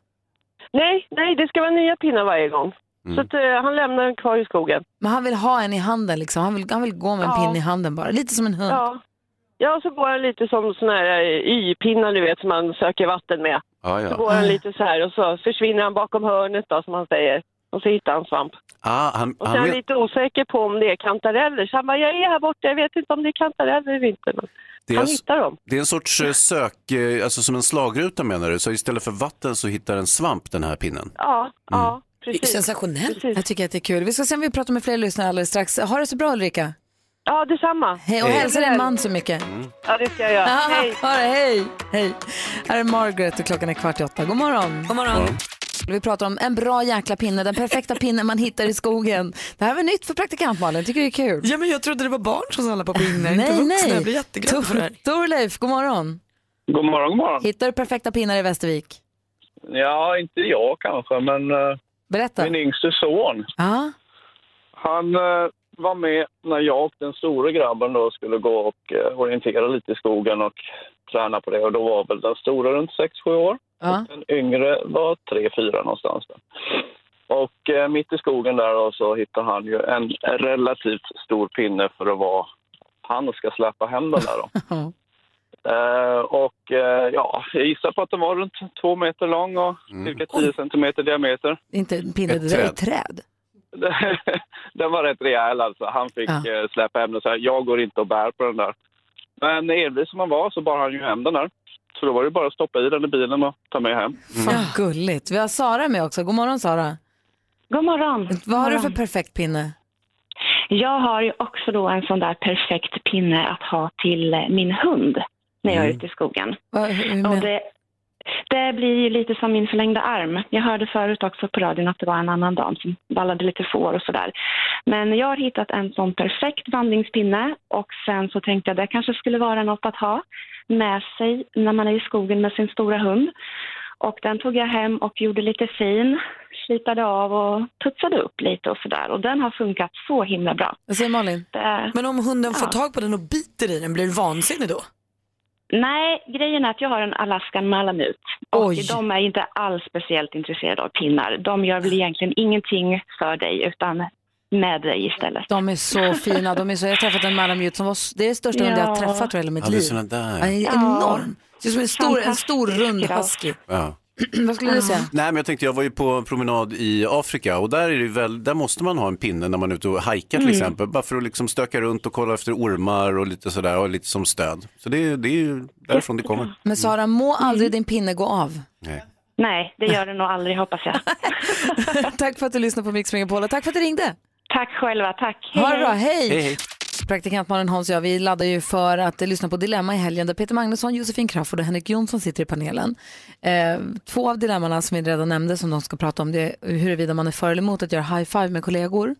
Nej, nej, det ska vara nya pinnar varje gång. Mm. Så att, eh, han lämnar den kvar i skogen. Men han vill ha en i handen liksom, han vill, han vill gå med en Ja. pinne i handen bara, lite som en hund. Ja. Ja, så går han lite som sån här eh, y-pinnar du vet som man söker vatten med. Ja, Så går han lite så här och så försvinner han bakom hörnet då som han säger. Och så hittar han svamp. Ah, han, Och så är han lite osäker på om det är kantareller. Så han bara, jag är här borta, jag vet inte om det är kantareller eller inte. Men det, är, han s- hittar dem. det är en sorts eh, sök, eh, alltså som en slagruta menar du? Så istället för vatten så hittar en svamp den här pinnen? Ja, ja, precis. Sensationellt. Jag tycker att det är kul. Vi ska se om vi pratar med fler lyssnare alldeles strax. Ha det så bra Ulrika. Ja, detsamma. Hej, och Hej. hälsa din man så mycket. Ja, det ska jag göra. Hej. Ha det, hej. hej. Här är Margaret och klockan är kvart i åtta. God morgon. God morgon. Vi pratar om en bra jäkla pinne, den perfekta pinnen man hittar i skogen. Det här var nytt för praktikant Malin, tycker det är kul. Ja men jag trodde det var barn som samlade på pinnar, inte Nej, vuxna. nej. Jag blir jätteglad för det här. Torleif, god morgon. God morgon, god morgon. Hittar du perfekta pinnar i Västervik? Ja, inte jag kanske, men eh, Berätta. min yngste son. Ja. Han eh, var med när jag och den stora grabben då skulle gå och eh, orientera lite i skogen och träna på det. Och då var väl den stora runt 6-7 år. Ja. Den yngre var 3-4 någonstans. Där. Och eh, mitt i skogen där då, så hittade han ju en relativt stor pinne för att vara han ska släppa hem den där då. Eh, och eh, ja, jag gissar på att den var runt två meter lång och cirka 10 centimeter diameter. Inte en pinne, Ett det där är träd. ett träd. den var rätt rejäl alltså. Han fick Ja. eh, släppa hem den så här. Jag går inte och bär på den där. Men envis som han var så bar han ju hem den där. Så då var det bara att stoppa i den i bilen och ta med hem. Fan gulligt. Vi har Sara med också. God morgon Sara. God morgon. Vad har du God för morgon. perfekt pinne? Jag har ju också då en sån där perfekt pinne att ha till min hund när jag är ute i skogen. Och det, det blir ju lite som min förlängda arm. Jag hörde förut också på radion att det var en annan dam som vallade lite får och sådär. Men jag har hittat en sån perfekt vandringspinne och sen så tänkte jag det kanske skulle vara något att ha med sig när man är i skogen med sin stora hund. Och den tog jag hem och gjorde lite fin, slipade av och putsade upp lite och sådär. Och den har funkat så himla bra. Vad säger Malin? Men om hunden får tag på den och biter i den, blir du vansinnig då? Nej, grejen är att jag har en Alaskan Malamut. Och Oj. de är inte alls speciellt intresserade av pinnar. De gör väl egentligen ingenting för dig utan med dig istället. De är så fina. De är så, jag har träffat en malamute som var, det är det största hund jag har Ja. träffat i hela mitt Ja, det är liv. såna där. Han är Ja. enorm. Ser ut som en stor, en stor rund husky. Ja. Vad skulle du säga? Nej, men jag tänkte, jag var ju på promenad i Afrika och där, är det väl, där måste man ha en pinne när man är ute och hajkar till Mm. exempel. Bara för att liksom stöka runt och kolla efter ormar och lite sådär och lite som stöd. Så det, är- det är ju därifrån det kommer. Men Sara, må aldrig din pinne gå av. Nej. Nej, det gör det nog aldrig hoppas jag. tack för att du lyssnade på Mix Megapol och tack för att du ringde. Tack själva, tack. Ha det bra, hej! Hej, hej. Praktikant Malin Hans och jag, vi laddar ju för att lyssna på Dilemma i helgen där Peter Magnusson, Josefin Crafoord och Henrik Jonsson sitter i panelen. Eh, två av dilemmana som vi redan nämnde som de ska prata om det är huruvida man är för eller emot att göra high five med kollegor.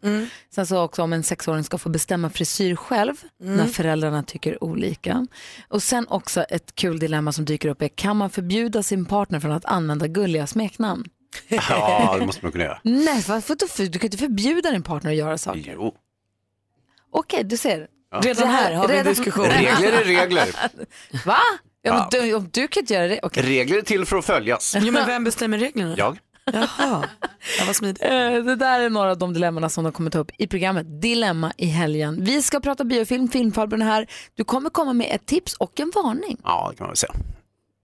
Sen så också om en sexåring ska få bestämma frisyr själv när föräldrarna tycker olika. Och sen också ett kul dilemma som dyker upp är kan man förbjuda sin partner från att använda gulliga smeknamn? Ja, det måste man kunna göra. Nej, varför? För- Du kan inte förbjuda din partner att göra saker. Jo. Okej, du ser. Ja. Redan här har vi en diskussion. Regler är regler. Va? Ja, men du, om du kan göra det, okej. Regler är till för att följas. Jo, men vem bestämmer reglerna? Jag. Jaha, ja, vad smidigt. Eh, Det där är några av de dilemmana som de kommer ta upp i programmet Dilemma i helgen. Vi ska prata biofilm, filmfarbrorn är här. Du kommer komma med ett tips och en varning. Ja, det kan man väl säga.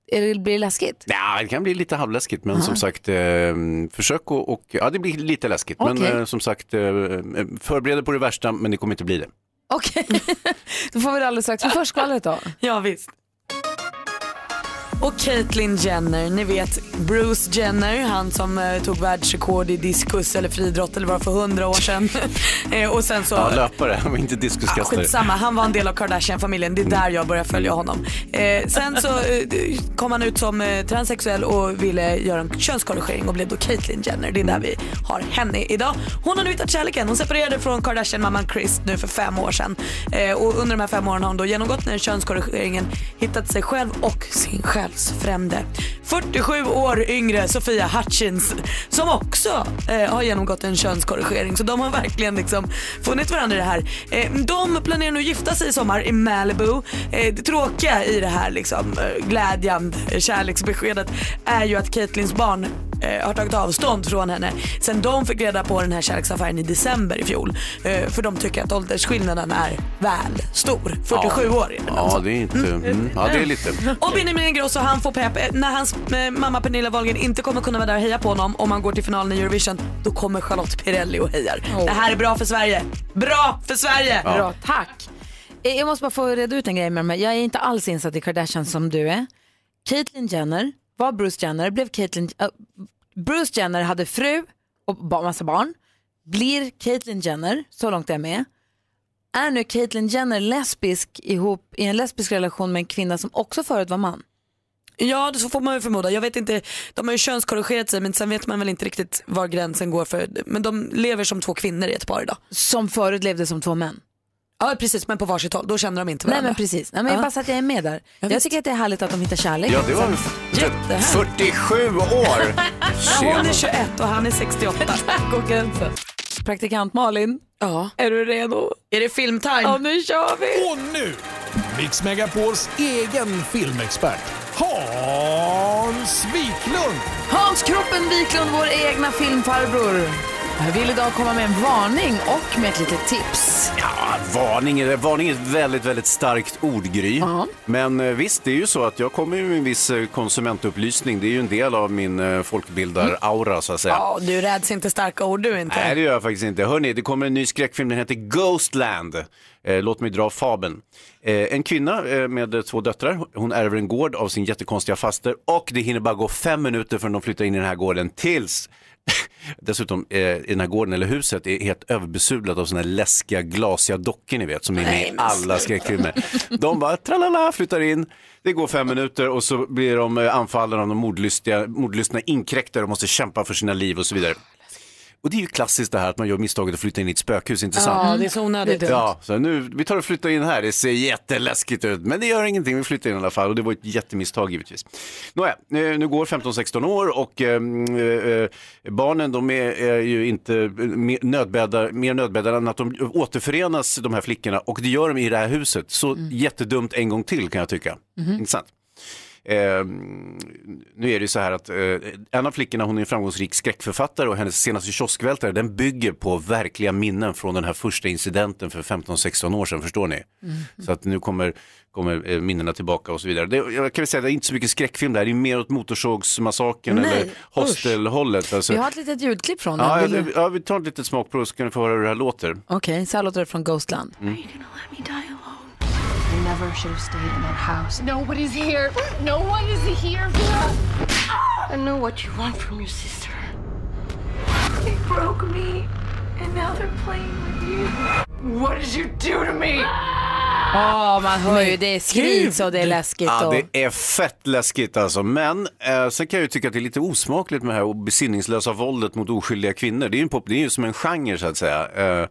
Är det, blir det läskigt? Ja, det kan bli lite halvläskigt, men som sagt, eh, försök och, och, ja det blir lite läskigt, men Okej. eh, som sagt, eh, förbered dig på det värsta, men det kommer inte bli det. Okej, då får vi det alldeles strax. Men först skvallret då. Ja, visst. Och Caitlyn Jenner, ni vet Bruce Jenner, han som eh, tog världsrekord i diskus eller friidrott eller vad var för hundra år sedan. eh, och sen så... Ja, löpare, men inte Ah, diskuskastare. skitsamma, han var en del av Kardashian-familjen. Det är där jag började följa honom. Eh, sen så eh, kom han ut som eh, transsexuell och ville göra en könskorrigering och blev då Caitlyn Jenner. Det är där vi har henne idag. Hon har nu hittat kärleken. Hon separerade från Kardashian-mamman Kris nu för fem år sedan. Eh, och under de här fem åren har hon då genomgått den här könskorrigeringen, hittat sig själv och sin själsfrände. 47 år yngre Sofia Hutchins som också eh, har genomgått en könskorrigering. Så de har verkligen liksom funnit varandra i det här. Eh, de planerar nu gifta sig i sommar i Malibu. Eh, det tråkiga i det här liksom, eh, glädjande eh, kärleksbeskedet är ju att Caitlyns barn eh, har tagit avstånd från henne sen de fick reda på den här kärleksaffären i december i fjol. Eh, för de tycker att åldersskillnaden är väl stor. 47 ja. år är det Ja, det är inte, mm, ja det är lite. och Benjamin Ingrosso han får pepp. Eh, När hans eh, mamma Pernilla Wahlgren inte kommer kunna vara där och heja på honom om han går till finalen i Eurovision, då kommer Charlotte Pirelli och hejar. Det här är bra för Sverige. Bra för Sverige! Bra, tack. Eh, Jag måste bara få reda ut en grej med mig. Jag är inte alls insatt i Kardashian som du är. Caitlyn Jenner var Bruce Jenner, blev Caitlyn... äh, Bruce Jenner hade fru och ba- massa barn. Blir Caitlyn Jenner, så långt är jag med. Är nu Caitlyn Jenner lesbisk ihop i en lesbisk relation med en kvinna som också förut var man? Ja, det så får man ju förmoda. Jag vet inte, de har ju könskorrigerat sig men sen vet man väl inte riktigt var gränsen går för, men de lever som två kvinnor i ett par idag. Som förut levde som två män? Ja precis, men på varsitt håll. Då känner de inte Nej varandra. men precis. Nej, men Ja. bara så att jag är med där. Jag visst. tycker att det är härligt att de hittar kärlek. Ja, det var Jättehärligt. 47 år! Hon är Tjena. 21 och han är 68. Där går gränsen. Praktikant Malin, Ja. är du redo? Är det filmtime? Ja, nu kör vi! Och nu, Mix Megapols egen filmexpert, Hans Wiklund. Hans Kroppen Wiklund, vår egna filmfarbror. Jag vill idag komma med en varning och med ett litet tips. Ja, varning, är, varning är ett väldigt, väldigt starkt ord, Gry. Men eh, visst, det är ju så att jag kommer ju med en viss eh, konsumentupplysning. Det är ju en del av min eh, folkbildar-aura, så att säga. Ja, du räds inte starka ord du inte. Nej, det gör jag faktiskt inte. Hörni, det kommer en ny skräckfilm, den heter Ghostland. Låt mig dra fabeln. En kvinna med två döttrar, hon ärver en gård av sin jättekonstiga faster och det hinner bara gå fem minuter förrän de flyttar in i den här gården tills Dessutom, eh, i den här gården eller huset är helt överbesudlat av såna här läskiga glasiga dockor ni vet som är med i alla skräckfilmer. De bara tralala flyttar in, det går fem minuter och så blir de eh, anfallna av de mordlystiga, mordlystna inkräktare och måste kämpa för sina liv och så vidare. Och det är ju klassiskt det här att man gör misstaget att flytta in i ett spökhus, inte sant? Ja, det är så onödigt. Ja, så nu, vi tar och flyttar in här, det ser jätteläskigt ut, men det gör ingenting, vi flyttar in i alla fall och det var ett jättemisstag givetvis. Nåja, nu går 15-16 år och eh, eh, barnen de är, är ju inte mer nödbäddar, mer nödbäddade än att de återförenas, de här flickorna, och det gör de i det här huset. Så jättedumt en gång till kan jag tycka. Inte sant? Eh, nu är det ju så här att eh, en av flickorna hon är en framgångsrik skräckförfattare och hennes senaste kioskvältare den bygger på verkliga minnen från den här första incidenten för 15-16 år sedan, förstår ni? Så att nu kommer, kommer eh, minnena tillbaka och så vidare. Det, jag kan väl säga att det är inte så mycket skräckfilm där, det är mer åt Motorsågsmassakern eller Hostelhållet. Alltså. Vi har ett litet ljudklipp från den. Ja, Vill ja, du- ja, vi tar ett litet smakprov så kan ni få höra hur det här låter. Okej, så här låter det från Ghostland. Mm. Never should have stayed in that house. Nobody's here. No one is here. I know what you want from your sister. They broke me, and now they're playing with you. What did you do to me? Ja, man hör ju, det skriks och det är läskigt. Ja, det är fett läskigt alltså. Men eh, sen kan jag ju tycka att det är lite osmakligt med det här besinningslösa våldet mot oskyldiga kvinnor. Det är ju, en pop, det är ju som en genre så att säga. Eh,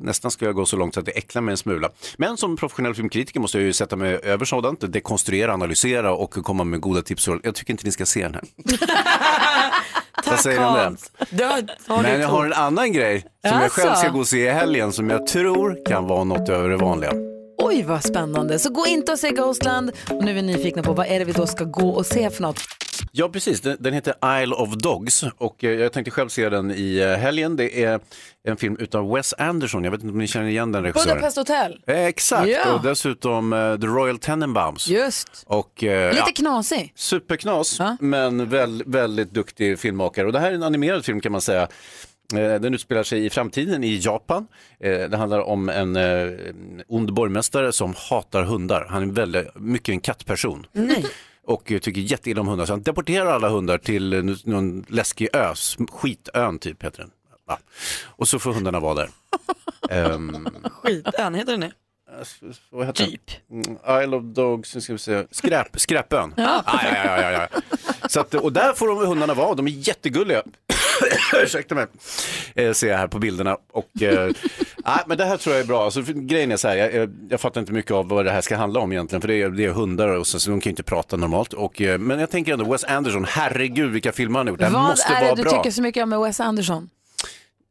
Nästan ska jag gå så långt så att det äcklar mig en smula. Men som professionell filmkritiker måste jag ju sätta mig över sådant, dekonstruera, analysera och komma med goda tips. Jag tycker inte ni ska se den här. Vad säger har Men jag har en annan grej som jag själv ska gå och se i helgen som jag tror kan vara något över det vanliga. Oj, vad spännande. Så gå inte och se Ghostland. Och nu är vi nyfikna på vad är det vi då ska gå och se för något. Ja, precis. Den, den heter Isle of Dogs och eh, jag tänkte själv se den i eh, helgen. Det är en film utav Wes Anderson. Jag vet inte om ni känner igen den regissören? Budapest Hotel. Eh, Exakt, Ja. och dessutom eh, The Royal Tenenbaums. Just. Och, eh, Lite knasig. superknas, men väl, väldigt duktig filmmakare. Och det här är en animerad film kan man säga. Eh, Den utspelar sig i framtiden i Japan. Eh, Det handlar om en eh, ond borgmästare som hatar hundar. Han är väldigt mycket en kattperson. Nej. Och tycker jätteilla om hundar. Så han deporterar alla hundar till någon läskig ö, skitön typ heter den. Ja. Och så får hundarna vara där. Ehm, Skitön, heter den det? vad heter typ. den? Isle of Dogs, ska vi se. Skräp, skräpön. Ja. Ja, ja, ja, ja, ja. Så att, och där får de hundarna vara, de är jättegulliga. Ursäkta mig, eh, ser jag här på bilderna. Och, eh, nej, men det här tror jag är bra. Alltså, för, grejen är så här, jag, jag, jag fattar inte mycket av vad det här ska handla om egentligen. För det är, det är hundar och så, så de kan ju inte prata normalt. Och, eh, men jag tänker ändå Wes Anderson, herregud vilka filmer han har gjort. Det här Vad måste är det vara du bra. tycker så mycket om med Wes Anderson?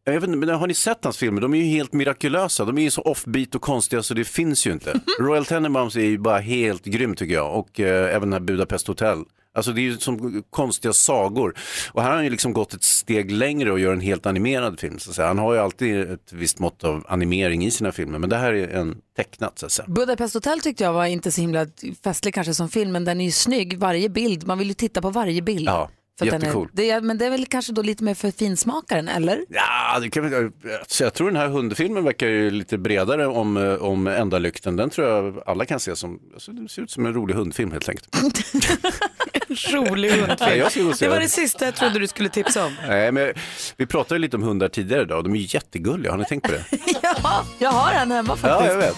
Jag vet inte, men har ni sett hans filmer? De är ju helt mirakulösa. De är ju så offbeat och konstiga så det finns ju inte. Royal Tenenbaums är ju bara helt grym tycker jag. Och eh, även den här Budapest Hotel. Alltså det är ju som konstiga sagor. Och här har han ju liksom gått ett steg längre och gör en helt animerad film. Så att säga. Han har ju alltid ett visst mått av animering i sina filmer. Men det här är en tecknat så att säga. Budapest Hotel tyckte jag var inte så himla festlig kanske som film, men den är ju snygg. Varje bild, man vill ju titta på varje bild. Ja, För att den jättecool. Är, det är, men det är väl kanske då lite mer för finsmakaren, eller? Ja, det kan, så jag tror den här hundfilmen verkar ju lite bredare om, eh, om ändalykten. Den tror jag alla kan se som, alltså, det ser ut som en rolig hundfilm helt enkelt. Rolig hundfilm. jag och Det var den. det sista jag trodde du skulle tipsa om. Nej, men vi pratade ju lite om hundar tidigare idag. De är ju jättegulliga, har ni tänkt på det? ja, jag har en hemma faktiskt. ja, jag vet.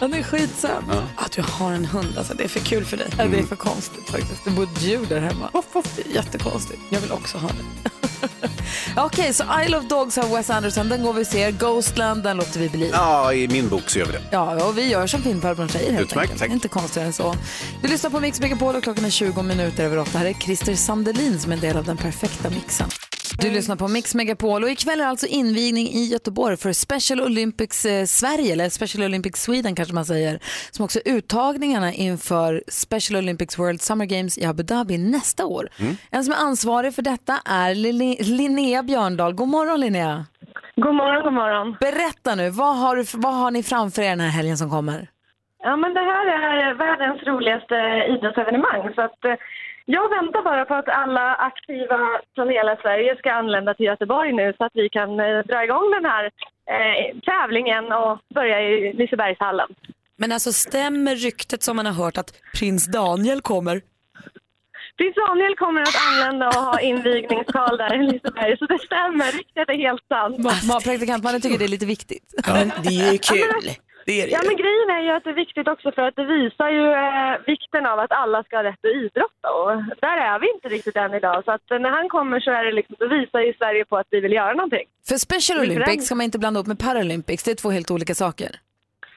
Den är skitsöt. Ja. Att du har en hund, alltså, det är för kul för dig. Ja, det är för konstigt faktiskt. Det bor ett djur där hemma. Det är jättekonstigt. Jag vill också ha det. Okej, så Isle of Dogs av Wes Anderson, den går vi och ser. Ghostland, den låter vi bli. Ja, i min bok så gör vi det. Ja, och vi gör som filmfarbrorn säger helt Utmärkt, enkelt. tack. Inte konstigare än så. Du lyssnar på Mix Megapol och klockan är 20 minuter över 8. Här är Christer Sandelin som är en del av den perfekta mixen. Du lyssnar på Mix Megapol och ikväll är alltså invigning i Göteborg för Special Olympics eh, Sverige, eller Special Olympics Sweden kanske man säger, som också är uttagningarna inför Special Olympics World Summer Games i Abu Dhabi nästa år. En som är ansvarig för detta är Lin- Linnea Björndal. God morgon Linnea! God morgon, god morgon. Berätta nu, vad har, du, vad har ni framför er den här helgen som kommer? Ja, men det här är världens roligaste idrottsevenemang. Så att, eh, jag väntar bara på att alla aktiva från hela Sverige ska anlända till Göteborg nu så att vi kan eh, dra igång den här eh, tävlingen och börja i Lisebergshallen. Men alltså stämmer ryktet som man har hört att prins Daniel kommer? Prins Daniel kommer att anlända och ha invigningstal där i Liseberg, så det stämmer. Ryktet är helt sant. Ma- ma- Praktikantmannen tycker det är lite viktigt. Men det är ju kul. Det är det Ja, men grejen är ju att det är viktigt också för att det visar ju eh, vikten av att alla ska ha rätt att idrotta och där är vi inte riktigt än idag. Så att eh, när han kommer så är det liksom, då visar ju Sverige på att vi vill göra någonting. För Special Olympics ska man inte blanda upp med Paralympics, det är två helt olika saker.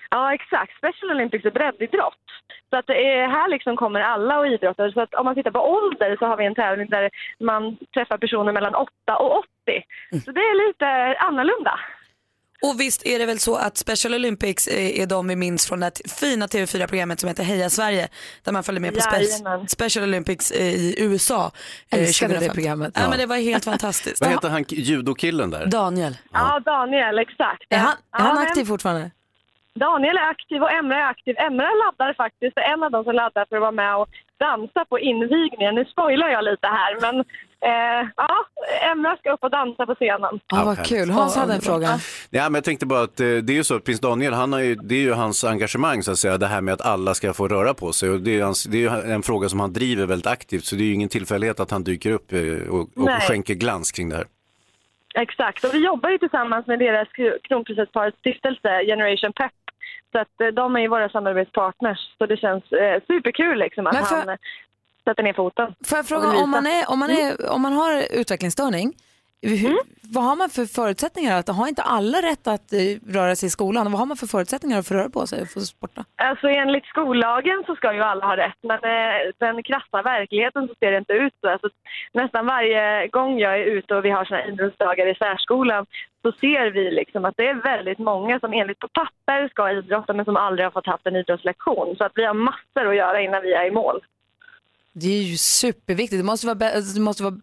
Ja, exakt. Special Olympics är breddidrott. Så att det är, här liksom kommer alla och idrottar. Så att om man tittar på ålder så har vi en tävling där man träffar personer mellan 8 och 80. Så det är lite annorlunda. Och visst är det väl så att Special Olympics är, är de vi minns från det fina TV4-programmet som heter Heja Sverige. Där man följde med på spe Jajamän. Special Olympics eh, i USA. eh, Älskade det 2015. programmet. Ja, men det var helt fantastiskt. Vad heter han judokillen där? Daniel. Ja, Daniel, exakt. Är han, är Ja, han aktiv fortfarande? Daniel är aktiv och Emra är aktiv. Emra laddar faktiskt, är en av de som laddar för att vara med och dansa på invigningen. Nu spoilar jag lite här, men eh, ja, Emra ska upp och dansa på scenen. Ja, vad kul. Hans hade en fråga. Ja, men jag tänkte bara att eh, det är ju så att prins Daniel, han har ju, det är ju hans engagemang så att säga, det här med att alla ska få röra på sig. Och det, är hans, det är ju en fråga som han driver väldigt aktivt, så det är ju ingen tillfällighet att han dyker upp eh, och, och skänker glans kring det här. Exakt, och vi jobbar ju tillsammans med deras kr- kronprinsessparets stiftelse Generation Pep. Så att eh, de är ju våra samarbetspartners, så det känns eh, superkul liksom att för- han sätter ner foten. Får jag fråga, om man, är, om, man är, om man har utvecklingsstörning, hur, Mm. vad har man för förutsättningar? Att, har inte alla rätt att eh, röra sig i skolan? Vad har man för förutsättningar att få röra på sig och få sporta? Alltså enligt skollagen så ska ju alla ha rätt, men eh, den krassa verkligheten så ser det inte ut så. Alltså, nästan varje gång jag är ute och vi har såna idrottsdagar i särskolan så ser vi liksom att det är väldigt många som enligt på papper ska idrotta men som aldrig har fått haft en idrottslektion. Så att vi har massor att göra innan vi är i mål. Det är ju superviktigt. Det måste vara, alltså, det måste vara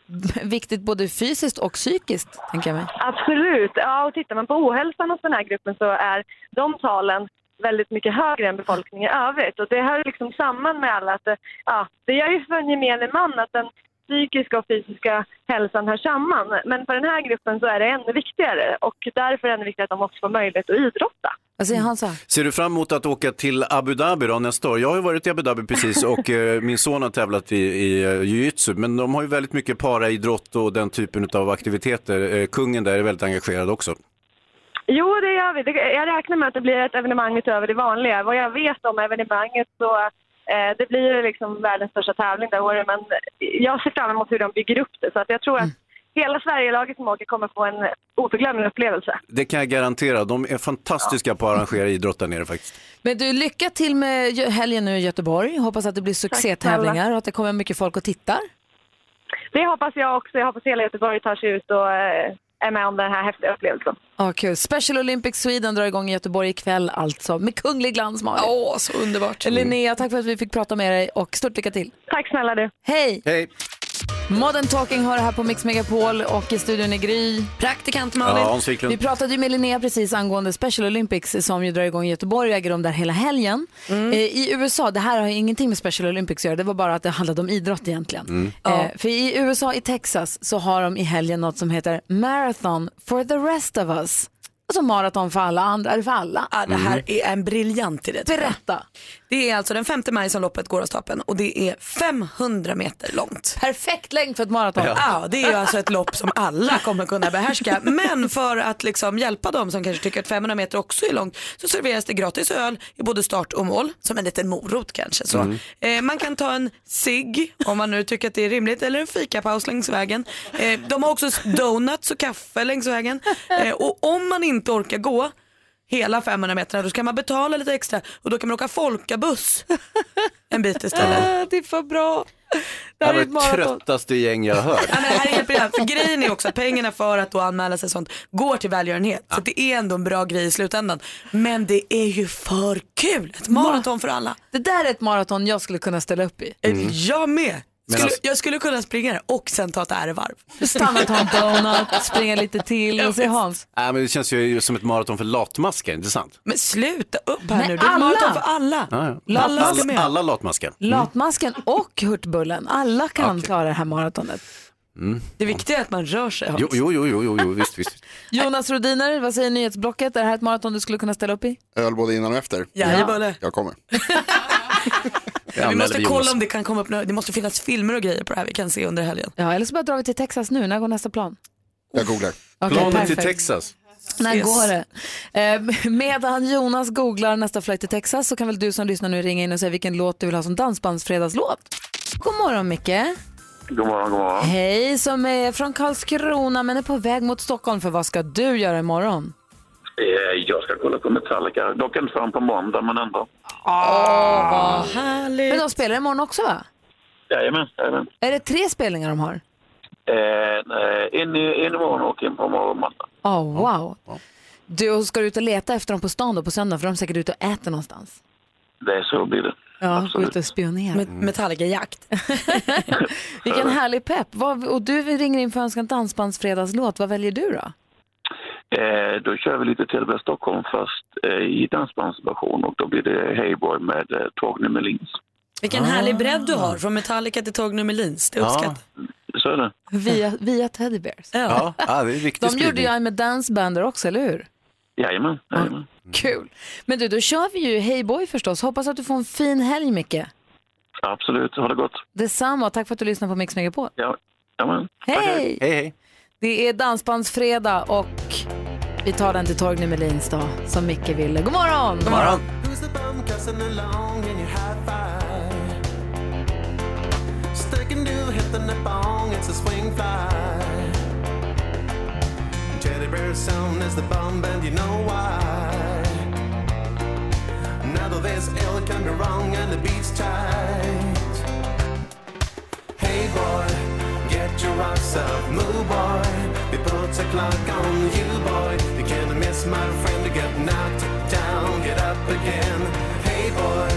viktigt både fysiskt och psykiskt, tänker jag mig. Absolut. Ja, och tittar man på ohälsan hos den här gruppen så är de talen väldigt mycket högre än befolkningen i övrigt. Och det hör liksom samman med alla att det, ja, det gör ju för en gemene man att den psykiska och fysiska hälsan hör samman. Men för den här gruppen så är det ännu viktigare och därför är det ännu viktigare att de också får möjlighet att idrotta. Vad säger Hansa? Ser du fram emot att åka till Abu Dhabi då nästa år? Jag har ju varit i Abu Dhabi precis och eh, min son har tävlat i, i eh, jiu-jitsu, men de har ju väldigt mycket paraidrott och den typen av aktiviteter. Eh, kungen där är väldigt engagerad också. Jo, det gör vi. Det- Jag räknar med att det blir ett evenemang utöver det vanliga. Vad jag vet om evenemanget så det blir ju liksom världens största tävling det året. Men jag ser fram emot hur de bygger upp det. Så att jag tror att hela Sverigelaget som åker kommer få en oförglömlig upplevelse. Det kan jag garantera. De är fantastiska på att arrangera idrott där nere faktiskt. Men du, lycka till med helgen nu i Göteborg. Hoppas att det blir succétävlingar och att det kommer mycket folk och tittar. Det hoppas jag också. Jag hoppas hela Göteborg tar sig ut och eh, är med om den här häftiga upplevelsen. Ja, kul. Special Olympics Sweden drar igång i Göteborg ikväll alltså med kunglig glans Malin. Åh, så underbart. Linnea, tack för att vi fick prata med dig och stort lycka till. Tack snälla du. Hej! Hej! Modern Talking har det här på Mix Megapol och i studion är Gry. Praktikant Malin. Ja, Hans Wiklund. Vi pratade ju med Linnea precis angående Special Olympics som ju drar igång i Göteborg och äger rum där hela helgen. Mm. Eh, I USA, det här har ju ingenting med Special Olympics att göra, det var bara att det handlade om idrott egentligen. Mm. Eh, för i USA, i Texas, så har de i helgen något som heter Marathon for the rest of us. Alltså maraton för alla andra, eller för alla. Ja, det här är en briljant idé. Berätta. Det är alltså den 5 maj som loppet går av stapeln och det är 500 meter långt. Perfekt längd för ett maraton. Ja. det är alltså ett lopp som alla kommer kunna behärska. Men för att liksom hjälpa dem som kanske tycker att 500 meter också är långt så serveras det gratis öl i både start och mål. Som en liten morot kanske. Så. Mm. Eh, man kan ta en cigg om man nu tycker att det är rimligt eller en fikapaus längs vägen. Eh, de har också donuts och kaffe längs vägen. Eh, och om man inte orkar gå hela 500 meter då ska man betala lite extra och då kan man åka folkabuss en bit istället. Ah, det är för bra. Det här var det tröttaste gäng jag har hört. Ja, men det här är helt briljant. För grejen är också att pengarna för att då anmäla sig och sånt går till välgörenhet. Så att det är ändå en bra grej i slutändan. Men det är ju för kul. Ett maraton för alla. Det där är ett maraton jag skulle kunna ställa upp i. Mm. Jag med. Skulle, alltså- jag skulle kunna springa det och sen ta ett ärevarv. Stanna och ta en donut, springa lite till och se Hans. Nej, men det känns ju som ett maraton för latmaskar, inte sant? Men sluta upp här Men nu. Det är ett alla! maraton för alla. Ja, ja. Alla Alla, alla latmaskar. Latmasken och Hurtbullen, alla kan klara det här maratonet. Mm. Det viktiga är att man rör sig Hans. Jo, jo, jo, jo, jo, visst, visst. Jonas Rodiner, vad säger nyhetsblocket? Är det här ett maraton du skulle kunna ställa upp i? Öl både innan och efter. Jajamän. Jag kommer. Vi måste kolla om det kan komma upp Det måste finnas filmer och grejer på det här vi kan se under helgen. Ja, eller så bara drar vi till Texas nu. När går nästa plan? Jag googlar. Okej, Planet till perfekt. Texas. När Yes. går det? Eh, medan Jonas googlar nästa flight till Texas så kan väl du som lyssnar nu ringa in och säga vilken låt du vill ha som dansbandsfredagslåt. God morgon Micke. God morgon, god morgon. Hej, som är från Karlskrona men är på väg mot Stockholm för vad ska du göra imorgon? Eh, Jag ska kolla på Metallica. Dock inte förrän på måndag, men ändå. Åh, vad härligt. Men de spelar imorgon också va? Jajamän, jajamän. Är det tre spelningar de har? Eh, nej, i, in imorgon och in på morgon måndag. Oh, wow. Du, ska du ut och leta efter dem på stan då på söndag? För de är säkert ute och äter någonstans. Det är så blir det. Ja, gå ut och spionera. Met- Metallica-jakt. Vilken härlig pepp. Vad, och du ringer in för att önska en dansbandsfredagslåt. Vad väljer du då? Eh, då kör vi lite Tillberg Stockholm först eh, i dansbandsversion och då blir det Hey Boy med eh, Torgny Melins. Vilken härlig bredd du har, från Metallica till Torgny Melins. Det uppskattar Så är det. Via, via Teddy Bears. Ja, ja, det är De gjorde spridning. ju I'm a Dance Bander också, eller hur? Jajamän, jajamän. Kul. Men du, då kör vi ju Hey Boy förstås. Hoppas att du får en fin helg, Micke. Absolut, ha det gott. Detsamma tack för att du lyssnar på Mix Megapol. Ja, jajamän. Hej! Hej, hej. Det är Dansbandsfredag och vi tar den till Torgny Melins då, som Micke ville. God morgon! God morgon! Hey boy, get your rocks up, move boy. We put a clock on you boy. My friend to get knocked down, get up again. Hey boy,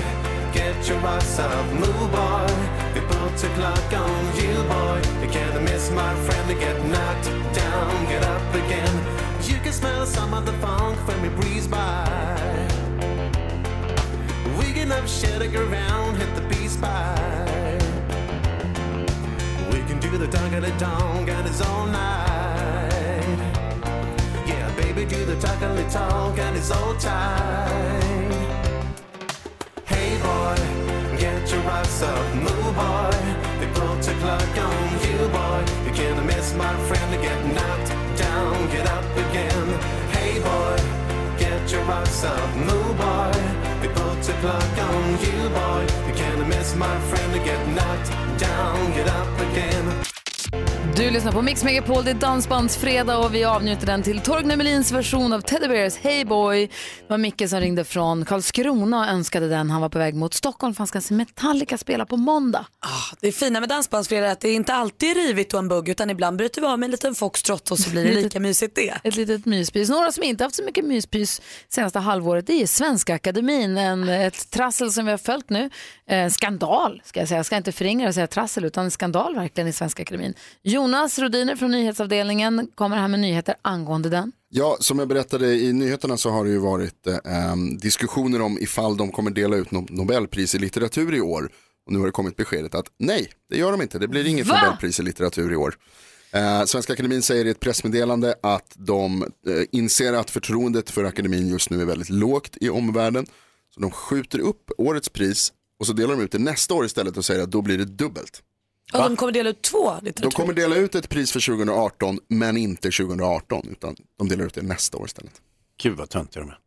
get your rocks up, move boy. We put a clock on you boy. You can't miss my friend to get knocked down, get up again. You can smell some of the funk when we breeze by. We can up around, hit the beast by. We can do the dunk of the dong and it's all night. Do the tuck and the talk and it's all tight. Hey boy, get your rocks up, move boy. Put a clock on you, boy. You can't miss my friend to get knocked down, get up again. Hey boy, get your rocks up, move boy. Put a clock on you, boy. You can't miss my friend to get knocked down, get up again. Du lyssnar på Mix Megapol, det är Dansbandsfredag och vi avnjuter den till Torgny Melins version av Teddy Bears Hey Boy. Det var Micke som ringde från Karlskrona och önskade den. Han var på väg mot Stockholm för han ska se Metallica spela på måndag. Det fina med Dansbandsfredag är att det är inte alltid är rivigt och en bugg utan ibland bryter vi av med en liten foxtrot och så blir det lika mysigt det. Ett litet myspys. Några som inte haft så mycket myspys senaste halvåret det är Svenska Akademin. En, ett trassel som vi har följt nu. Eh, skandal ska jag säga. Jag ska inte förringa och säga trassel utan skandal verkligen i Svenska Akademin. Jonas Rodiner från nyhetsavdelningen kommer här med nyheter angående den. Ja, som jag berättade i nyheterna så har det ju varit eh, diskussioner om ifall de kommer dela ut no- Nobelpris i litteratur i år. Och nu har det kommit beskedet att nej, det gör de inte. Det blir inget Va? Nobelpris i litteratur i år. Eh, Svenska Akademin säger i ett pressmeddelande att de eh, inser att förtroendet för akademin just nu är väldigt lågt i omvärlden. Så de skjuter upp årets pris och så delar de ut det nästa år istället och säger att då blir det dubbelt. Och de kommer dela ut två De litteratur. kommer dela ut ett pris för 2018 men inte 2018 utan de delar ut det nästa år istället. Gud vad töntiga de är.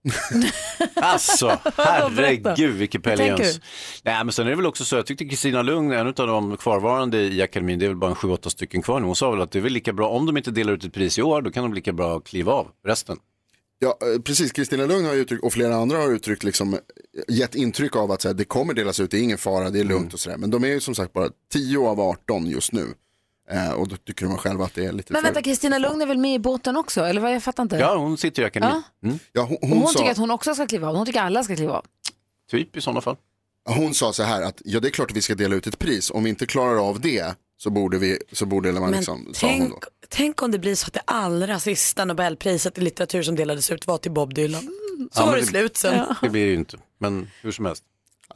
alltså, herregud pelljans. du? Nej, men sen är det väl också så, jag tyckte Kristina Lugn, en av de kvarvarande i akademin, det är väl bara en sju, åtta stycken kvar nu. Hon sa väl att det är väl lika bra, om de inte delar ut ett pris i år, då kan de lika bra kliva av resten. Ja, eh, precis. Kristina Lugn har uttryckt, och flera andra har uttryckt, liksom, eh, gett intryck av att så här, det kommer delas ut, det är ingen fara, det är lugnt Mm. och sådär. Men de är ju som sagt bara 10 av 18 just nu. Eh, och då tycker de själva att det är lite Men för... vänta, Kristina Lugn är väl med i båten också? Eller vad? Jag fattar inte. Ja, hon sitter i akademin. Mm. Ja, hon, hon, hon sa, tycker att hon också ska kliva av. Hon tycker alla ska kliva av. Typ i sådana fall. hon sa så här att ja, det är klart att vi ska dela ut ett pris. Om vi inte klarar av det så borde, vi, så borde man Men liksom, sa hon tänk, då. tänk om det blir så att det allra sista Nobelpriset i litteratur som delades ut var till Bob Dylan. Så Ja, var det slut sen. Det blir det ju inte, men hur som helst.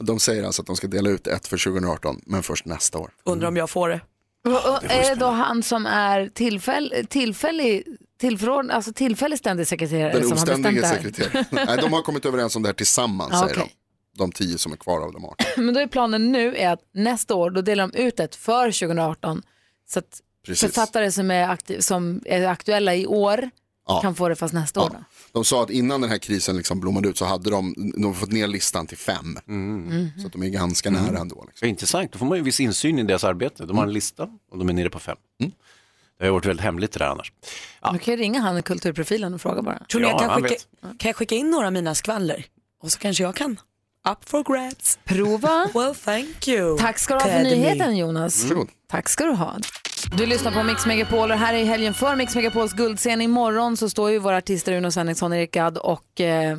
De säger alltså att de ska dela ut ett för 2018 men först nästa år. Undrar om jag får det. Och, är det då han som är tillfäll, tillfällig, tillförordnad, alltså tillfällig ständig sekreterare Den som har bestämt oständige det här? sekreteraren. Nej, de har kommit överens om det här tillsammans säger okej. de. De tio som är kvar av de 18. Men då är planen nu är att nästa år då delar de ut ett för 2018 så att Precis. författare som är, aktiv, som är aktuella i år Ja. kan få det fast nästa år. Då. De sa att innan den här krisen liksom blommade ut så hade de, de fått ner listan till fem. Mhm. Så att de är ganska Mm. nära ändå. Liksom. Intressant, då får man ju viss insyn i deras arbete. De har en lista och de är nere på fem. Mm. Det har varit väldigt hemligt det där annars. Du kan ju ringa han i kulturprofilen och fråga bara. Tror ni Ja, jag kan skicka, kan jag skicka in några av mina skvaller? Och så kanske jag kan. Up for grabs. Prova. Well, thank you. Tack ska du ha för Academy. nyheten Jonas. Varsågod. Tack ska du ha. Du lyssnar på Mix Megapol och här är helgen för Mix Megapols guldscen. Imorgon så står ju våra artister Uno Svenningsson, Erik Gadd och eh,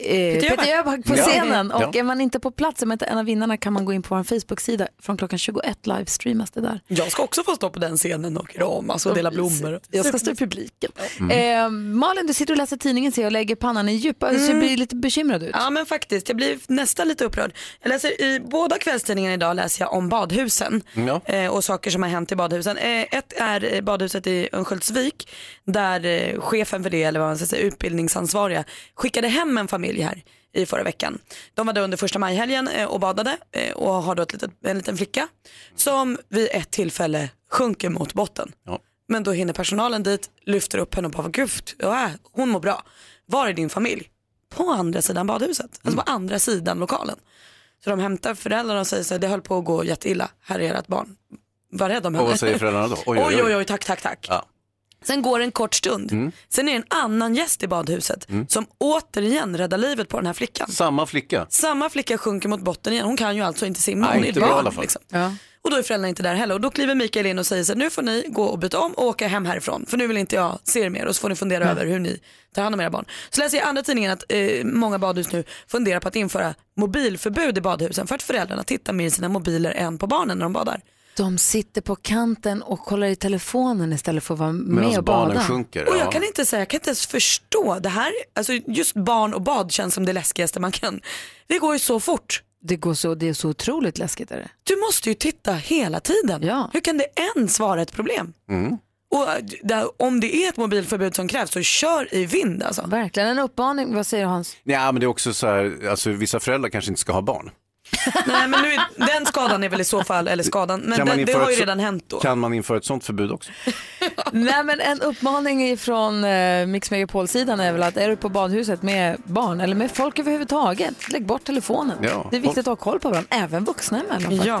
eh, Peter Peter Jöback. På scenen. Ja. Och är man inte på plats, med en av vinnarna kan man gå in på vår Facebook-sida. Från klockan 21 livestreamas det där. Jag ska också få stå på den scenen och kramas och dela blommor. Jag ska stå i publiken. Mm. Eh, Malin, du sitter och läser tidningen ser jag och lägger pannan i djupa, så Mm. du blir lite bekymrad ut. Ja men faktiskt, jag blir nästan lite upprörd. Jag läser i båda kvällstidningarna idag läser jag om badhusen Ja. eh, och saker som har hänt i badhusen. Eh, ett är badhuset i Örnsköldsvik där eh, chefen för det, eller vad man ska säga, utbildningsansvariga skickade hem en familj här i förra veckan. De var där under första majhelgen eh, och badade eh, och har då ett litet, en liten flicka som vid ett tillfälle sjunker mot botten. Men då hinner personalen dit, lyfter upp henne och bara, gud, ja, hon mår bra. Var är din familj? På andra sidan badhuset, alltså på andra sidan lokalen. Så de hämtar föräldrarna och säger så här, det höll på att gå jätteilla, här är ert barn. Var rädd om Och henne. vad säger föräldrarna då? Oj, oj, oj, tack, tack, tack. Ja. Sen går det en kort stund. Mm. Sen är det en annan gäst i badhuset som återigen räddar livet på den här flickan. Samma flicka. Samma flicka sjunker mot botten igen. Hon kan ju alltså inte simma. Nej, Hon är inte ett bra i barn, alla fall. Liksom. Ja. Och då är föräldrarna inte där heller. Och då kliver Mikael in och säger så här, nu får ni gå och byta om och åka hem härifrån. För nu vill inte jag se er mer och så får ni fundera över hur ni tar hand om era barn. Så läser jag i andra tidningen att eh, många badhus nu funderar på att införa mobilförbud i badhusen för att föräldrarna tittar mer i sina mobiler än på barnen när de badar. De sitter på kanten och kollar i telefonen istället för att vara med Medan och bada. barnen sjunker. Och ja. jag kan inte säga, jag kan inte ens förstå det här. Alltså just barn och bad känns som det läskigaste man kan. Det går ju så fort. Det, går så, det är så otroligt läskigt. Är det? Du måste ju titta hela tiden. Ja. Hur kan det ens vara ett problem? Mm. Och äh, där, om det är ett mobilförbud som krävs så kör i vind alltså. Verkligen en uppmaning. Vad säger Hans? Ja, men det är också så här, alltså vissa föräldrar kanske inte ska ha barn. Nej men nu, är- den skadan är väl i så fall, eller skadan, men den, det har ju redan hänt då. Kan man införa ett sånt förbud också? Nej men en uppmaning från eh, Mix Megapol-sidan är väl att är du på badhuset med barn eller med folk överhuvudtaget, lägg bort telefonen. Ja. Det är viktigt att ha koll på varandra, även vuxna emellan faktiskt. Ja,